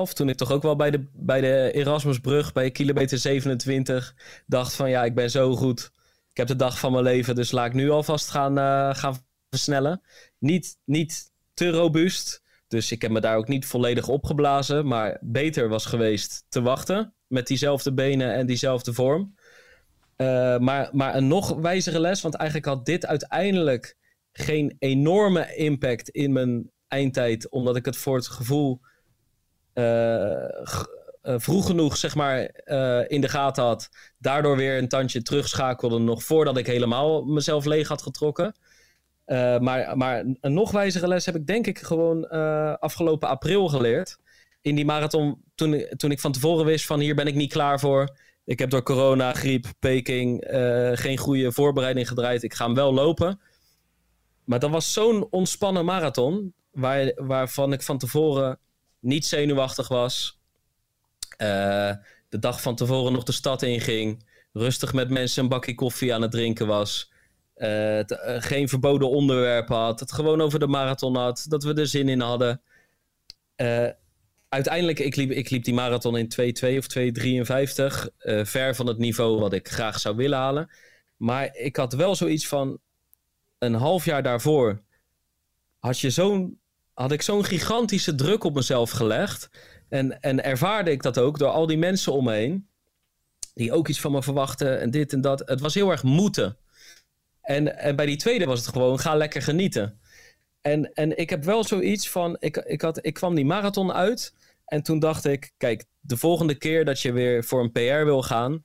S1: 2.28.12. Toen ik toch ook wel bij de, bij de Erasmusbrug bij kilometer 27 dacht van ja, ik ben zo goed heb de dag van mijn leven, dus laat ik nu alvast gaan, uh, gaan versnellen. Niet, niet te robuust, dus ik heb me daar ook niet volledig opgeblazen. Maar beter was geweest te wachten met diezelfde benen en diezelfde vorm. Uh, maar, maar een nog wijzere les, want eigenlijk had dit uiteindelijk geen enorme impact in mijn eindtijd, omdat ik het voor het gevoel uh, uh, vroeg genoeg zeg maar, uh, in de gaten had. Daardoor weer een tandje terugschakelde nog voordat ik helemaal mezelf leeg had getrokken. Uh, maar, maar een nog wijzere les heb ik denk ik gewoon afgelopen april geleerd. In die marathon, toen, toen ik van tevoren wist van hier ben ik niet klaar voor. Ik heb door corona, griep, Peking geen goede voorbereiding gedraaid. Ik ga hem wel lopen. Maar dat was zo'n ontspannen marathon. Waar, waarvan ik van tevoren niet zenuwachtig was uh, de dag van tevoren nog de stad inging. Rustig met mensen een bakje koffie aan het drinken was. Uh, geen verboden onderwerpen had. Het gewoon over de marathon had. Dat we er zin in hadden. uiteindelijk, ik liep, ik liep die marathon in 2.2 of 2.53. ver van het niveau wat ik graag zou willen halen. Maar ik had wel zoiets van... Een half jaar daarvoor had, je had ik zo'n gigantische druk op mezelf gelegd en, en ervaarde ik dat ook door al die mensen om me heen. Die ook iets van me verwachten en dit en dat. Het was heel erg moeten. En, en bij die tweede was het gewoon, ga lekker genieten. En, en ik heb wel zoiets van, ik, ik, had, ik kwam die marathon uit. En toen dacht ik, kijk, de volgende keer dat je weer voor een PR wil gaan,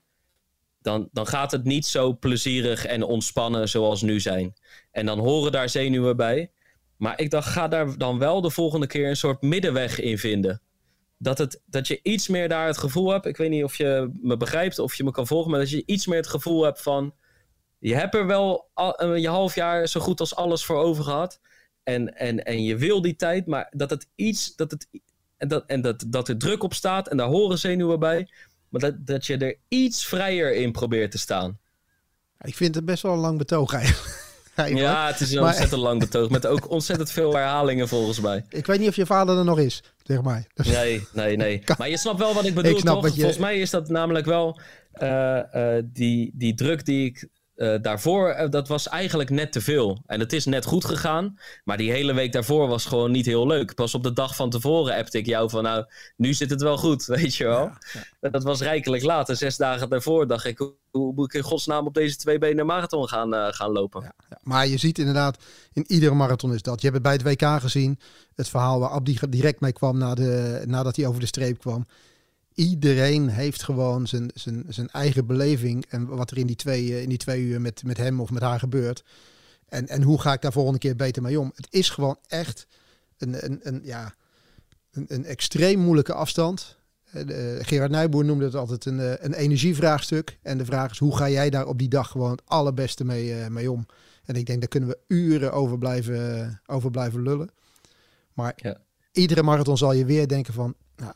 S1: dan, dan gaat het niet zo plezierig en ontspannen zoals nu zijn. En dan horen daar zenuwen bij. Maar ik dacht, ga daar dan wel de volgende keer een soort middenweg in vinden dat, het, dat je iets meer daar het gevoel hebt. Ik weet niet of je me begrijpt of je me kan volgen, maar dat je iets meer het gevoel hebt van. Je hebt er wel al, je half jaar zo goed als alles voor over gehad. En, en, en je wil die tijd, maar dat het iets. Dat het, en dat, en dat, dat er druk op staat en daar horen zenuwen bij. Maar dat, dat je er iets vrijer in probeert te staan.
S2: Ik vind het best wel een lang betoog eigenlijk. [laughs]
S1: Ja, het is een ontzettend [laughs] lang betoog. Met ook ontzettend veel herhalingen volgens mij.
S2: Ik weet niet of je vader er nog is, zeg maar.
S1: Nee, nee, nee. [laughs] Maar je snapt wel wat ik bedoel, ik toch? Je... Volgens mij is dat namelijk wel uh, uh, die, die druk die ik uh, daarvoor, uh, dat was eigenlijk net te veel. En het is net goed gegaan. Maar die hele week daarvoor was gewoon niet heel leuk. Pas op de dag van tevoren appte ik jou van nou, nu zit het wel goed, [laughs] weet je wel. Ja, ja. Dat was rijkelijk later. Zes dagen daarvoor dacht ik, hoe moet ik in godsnaam op deze twee benen marathon gaan, uh, gaan lopen? Ja,
S2: maar je ziet inderdaad, in iedere marathon is dat. Je hebt het bij het WK gezien. Het verhaal waar Abdi direct mee kwam na de, nadat hij over de streep kwam iedereen heeft gewoon zijn, zijn, zijn eigen beleving en wat er in die twee, eh, in die twee uur met, met hem of met haar gebeurt. En, en hoe ga ik daar volgende keer beter mee om? Het is gewoon echt een, een, een, ja, een, een extreem moeilijke afstand. Uh, Gerard Nijboer noemde het altijd een, uh, een energievraagstuk. En de vraag is, hoe ga jij daar op die dag gewoon het allerbeste mee, uh, mee om? En ik denk, daar kunnen we uren over blijven, over blijven lullen. Maar ja. iedere marathon zal je weer denken van, nou,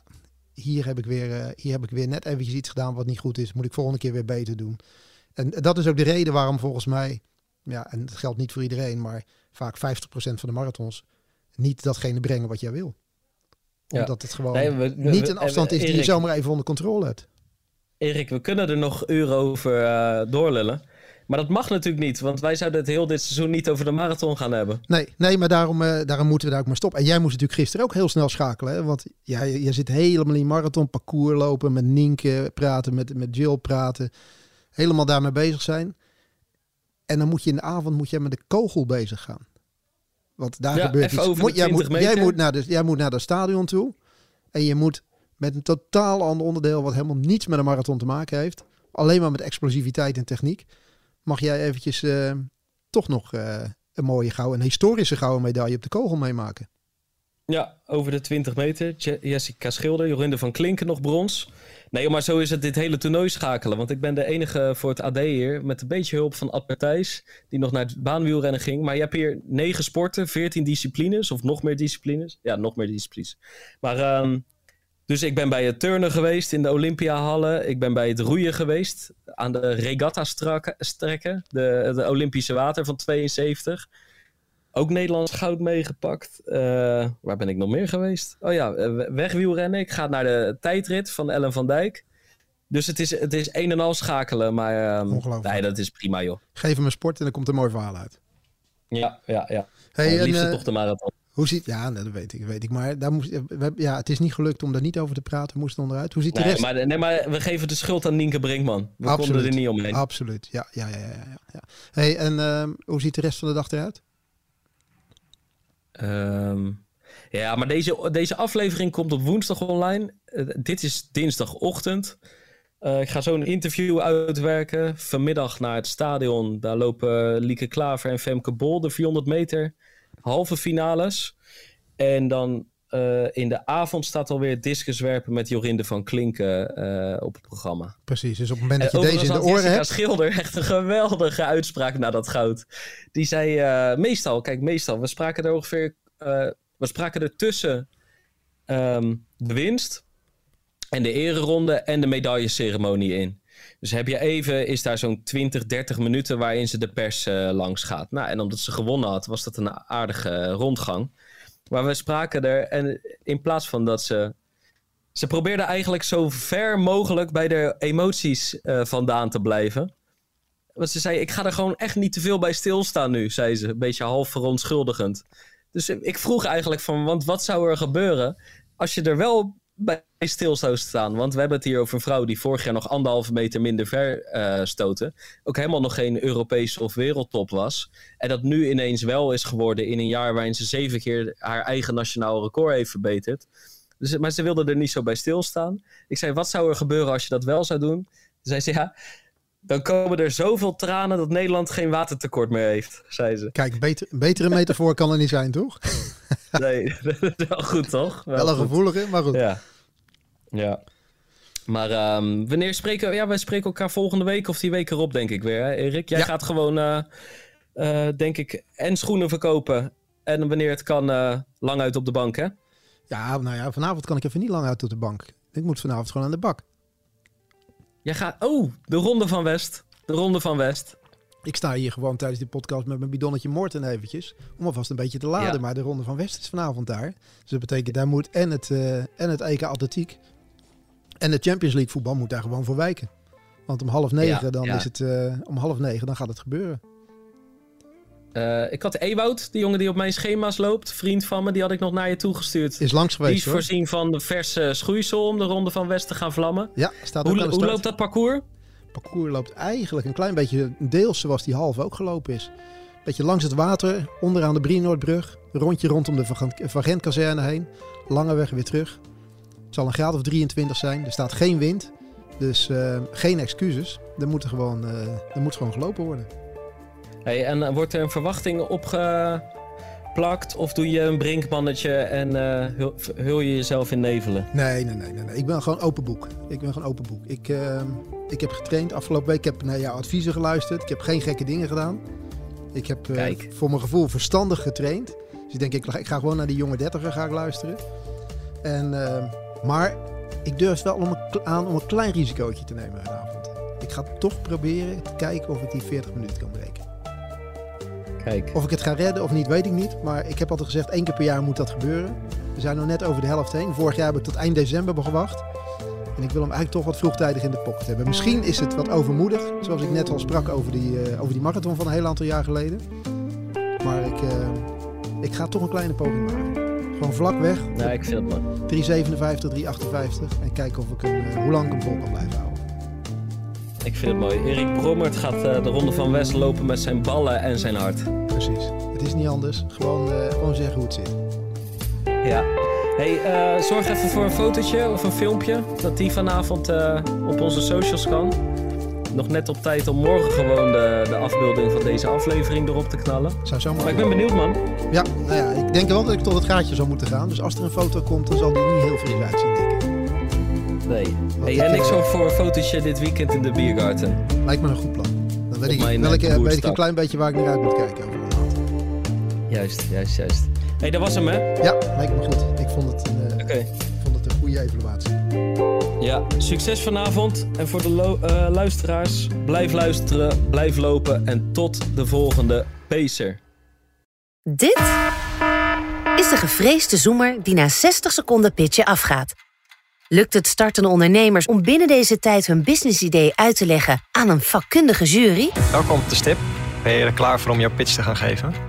S2: hier heb ik weer, uh, hier heb ik weer net eventjes iets gedaan wat niet goed is. Moet ik volgende keer weer beter doen. En dat is ook de reden waarom volgens mij, ja, en het geldt niet voor iedereen, maar vaak 50% van de marathons niet datgene brengen wat jij wil.
S1: Ja.
S2: Omdat het gewoon
S1: Nee, we- we-
S2: niet een afstand is die je zomaar even onder controle hebt.
S1: Erik, we kunnen er nog uren over eh, doorlullen. Maar dat mag natuurlijk niet, want wij zouden het heel dit seizoen niet over de marathon gaan hebben.
S2: Nee, nee maar daarom, eh, daarom moeten we daar ook maar stoppen. En jij moest natuurlijk gisteren ook heel snel schakelen. Hè? Want ja, je, je zit helemaal in marathon parcours lopen, met Nienke praten, met, met Jill praten. Helemaal daarmee bezig zijn. En dan moet je in de avond moet je met de kogel bezig gaan. Want daar
S1: Ja,
S2: gebeurt iets. Moet- jij,
S1: 20
S2: moet, jij, moet naar de, jij moet naar dat stadion toe. En je moet met een totaal ander onderdeel... wat helemaal niets met een marathon te maken heeft... alleen maar met explosiviteit en techniek... mag jij eventjes eh, toch nog eh, een mooie gouden... een historische gouden medaille op de kogel meemaken.
S1: Ja, over de 20 meter. Je- Jessica Schilder, Jorinde van Klinken nog brons. Nee, maar zo is het dit hele toernooi schakelen. Want ik ben de enige voor het AD hier met een beetje hulp van Ad die nog naar het baanwielrennen ging. Maar je hebt hier negen sporten, 14 disciplines of nog meer disciplines. Ja, nog meer disciplines. Maar ehm, dus ik ben bij het turnen geweest in de Olympiahallen. Ik ben bij het roeien geweest aan de regatta strekken, de, de Olympische water van 72. Ook Nederlands goud meegepakt. Eh, waar ben ik nog meer geweest? Oh ja, eh, we- wegwielrennen. Ik ga naar de tijdrit van Ellen van Dijk. Dus het is, het is een en al schakelen. Maar ehm,
S2: Ongelooflijk.
S1: nee, dat is prima joh.
S2: Geef hem een sport en dan komt er een mooi verhaal uit.
S1: Ja, ja, ja.
S2: Hey,
S1: het
S2: en,
S1: liefst
S2: eh,
S1: toch de marathon.
S2: Hoe ziet... Ja, dat weet ik, weet ik. Maar daar moest, we ja, het is niet gelukt om daar niet over te praten. We moesten onderuit. Hoe ziet de
S1: Nee
S2: rest...
S1: maar, nee, maar we geven de schuld aan Nienke Brinkman. We konden er niet omheen.
S2: Absoluut, ja. ja, ja, ja, ja. Hey, en ehm, hoe ziet de rest van de dag eruit?
S1: Ehm, ja, maar deze, deze aflevering komt op woensdag online. Eh, dit is dinsdagochtend. Eh, ik ga zo een interview uitwerken. Vanmiddag naar het stadion. Daar lopen Lieke Klaver en Femke Bol de 400 meter halve finales. En dan eh, in de avond staat alweer discuswerpen met Jorinde van Klinken eh, op het programma.
S2: Precies, dus op het moment dat je deze in de oren
S1: Jessica
S2: hebt...
S1: Schilder echt een geweldige uitspraak na dat goud. Die zei eh, meestal, kijk meestal, we spraken er ongeveer, we spraken er tussen ehm, de winst en de ereronde en de medailleceremonie in. Dus heb je even, is daar zo'n 20, 30 minuten waarin ze de pers eh, langs gaat. Nou, en omdat ze gewonnen had, was dat een aardige eh, rondgang. Maar we spraken er en in plaats van dat ze ze probeerde eigenlijk zo ver mogelijk bij de emoties eh, vandaan te blijven. Want ze zei, ik ga er gewoon echt niet te veel bij stilstaan nu, zei ze. Een beetje half verontschuldigend. Dus ik vroeg eigenlijk van, want wat zou er gebeuren als je er wel bij stil zou staan? Want we hebben het hier over een vrouw die vorig jaar nog anderhalve meter minder ver eh stoten. Ook helemaal nog geen Europese of wereldtop was. En dat nu ineens wel is geworden in een jaar waarin ze zeven keer haar eigen nationaal record heeft verbeterd. Dus, maar ze wilde er niet zo bij stilstaan. Ik zei, wat zou er gebeuren als je dat wel zou doen? Zei ze, ja, dan komen er zoveel tranen dat Nederland geen watertekort meer heeft, zei ze.
S2: Kijk, beter, betere metafoor kan er niet zijn, toch?
S1: Nee, dat is [laughs] wel goed toch?
S2: Wel een gevoelige, maar goed.
S1: Ja. Ja. Maar ehm, wanneer spreken we? Ja, wij spreken elkaar volgende week of die week erop, denk ik weer. Hè, Erik, jij
S2: Ja.
S1: gaat gewoon, eh, eh, denk ik, en schoenen verkopen. En wanneer het kan, eh, lang uit op de bank, hè?
S2: Ja, nou ja, vanavond kan ik even niet lang uit op de bank. Ik moet vanavond gewoon aan de bak.
S1: Jij gaat, oh, de Ronde van West. De Ronde van West.
S2: Ik sta hier gewoon tijdens die podcast met mijn bidonnetje Morten eventjes. Om alvast een beetje te laden.
S1: Ja.
S2: Maar de Ronde van West is vanavond daar. Dus dat betekent, daar moet en het, eh, en het EK Atletiek en de Champions League voetbal moet daar gewoon voor wijken. Want om half negen,
S1: Ja,
S2: dan
S1: ja.
S2: is het, eh, om half negen, dan gaat het gebeuren.
S1: Eh, ik had Ewout, die jongen die op mijn schema's loopt. Vriend van me, die had ik nog naar je toegestuurd.
S2: Is langs
S1: Die
S2: geweest
S1: is
S2: hoor.
S1: voorzien van de verse schoeisel om de Ronde van West te gaan vlammen.
S2: Ja, staat ook
S1: Hoe,
S2: aan de
S1: hoe loopt dat parcours?
S2: parcours loopt eigenlijk een klein beetje deels zoals die half ook gelopen is. Beetje langs het water, onderaan de Brienoordbrug. Rondje rondom de Van Van Gent-kazerne heen. Lange weg weer terug. Het zal een graad of 23 zijn. Er staat geen wind. Dus eh, geen excuses. Er moet, er, gewoon, eh, er moet gewoon gelopen worden.
S1: Hey, en eh, wordt er een verwachting opgeplakt? Of doe je een brinkmannetje en hul, hul je jezelf in nevelen?
S2: Nee, nee, nee, nee, nee. Ik ben gewoon open boek. Ik ben gewoon open boek. Ik, eh, ik heb getraind afgelopen week. Ik heb naar jouw adviezen geluisterd. Ik heb geen gekke dingen gedaan. Ik heb voor mijn gevoel verstandig getraind. Dus ik denk, ik, ik ga gewoon naar die jonge dertiger ga ik luisteren. En, eh, maar ik durf wel om een, aan om een klein risicootje te nemen vanavond. Ik ga toch proberen te kijken of ik die 40 minuten kan breken.
S1: Kijk.
S2: Of ik het ga redden of niet, weet ik niet. Maar ik heb altijd gezegd, één keer per jaar moet dat gebeuren. We zijn nog net over de helft heen. Vorig jaar heb ik tot eind december gewacht. En ik wil hem eigenlijk toch wat vroegtijdig in de pocket hebben. Misschien is het wat overmoedig. Zoals ik net al sprak over die, eh, over die marathon van een heel aantal jaar geleden. Maar ik, eh, ik ga toch een kleine poging maken. Gewoon vlak weg.
S1: Ja, ik vind het mooi.
S2: 357, 358. En kijken of ik hem, eh, hoe lang ik hem vol kan blijven houden.
S1: Ik vind het mooi. Erik Brommert gaat eh, de ronde van West lopen met zijn ballen en zijn hart.
S2: Precies. Het is niet anders. Gewoon, eh, gewoon zeggen hoe het zit.
S1: Ja. Hey, zorg even voor een fotootje of een filmpje. Dat die vanavond op onze socials kan. Nog net op tijd om morgen gewoon de, de afbeelding van deze aflevering erop te knallen.
S2: Zou zomaar
S1: Maar ik ben benieuwd, man.
S2: Ja, nou ja, ik denk wel dat ik tot het gaatje zou moeten gaan. Dus als er een foto komt, dan zal die niet heel fris uitzien, denk ik.
S1: Nee. Hey, en ik
S2: eh,
S1: zorg voor een fotootje dit weekend in de Biergarten.
S2: Lijkt me een goed plan. Dan weet, ik, welke,
S1: eh,
S2: weet ik een klein beetje waar ik naar uit moet kijken over een maand.
S1: Juist, juist, juist. hey, dat was hem, hè?
S2: Ja, lijkt me goed. Ik vond het een, eh,
S1: Oké.
S2: ik vond het een goede evaluatie.
S1: Ja, succes vanavond. En voor de eh, luisteraars, blijf luisteren, blijf lopen en tot de volgende Pacer.
S8: Dit is de gevreesde zoemer die na 60 seconden pitchen afgaat. Lukt het startende ondernemers om binnen deze tijd hun businessidee uit te leggen aan een vakkundige jury?
S9: Welkom op de stip. Ben je er klaar voor om jouw pitch te gaan geven?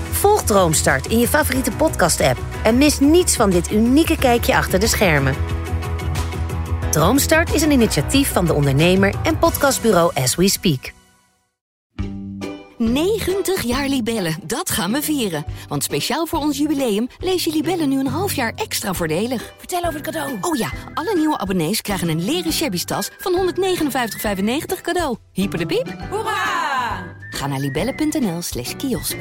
S8: Volg Droomstart in je favoriete podcast-app en mis niets van dit unieke kijkje achter de schermen. Droomstart is een initiatief van de ondernemer en podcastbureau As We Speak.
S10: 90 jaar Libellen, dat gaan we vieren. Want speciaal voor ons jubileum lees je Libellen nu een half jaar extra voordelig. Vertel over het cadeau. Oh ja, alle nieuwe abonnees krijgen een leren shabby tas van 159,95 cadeau. Hyper de piep. Hoera! Ga naar libellen.nl slash kiosk.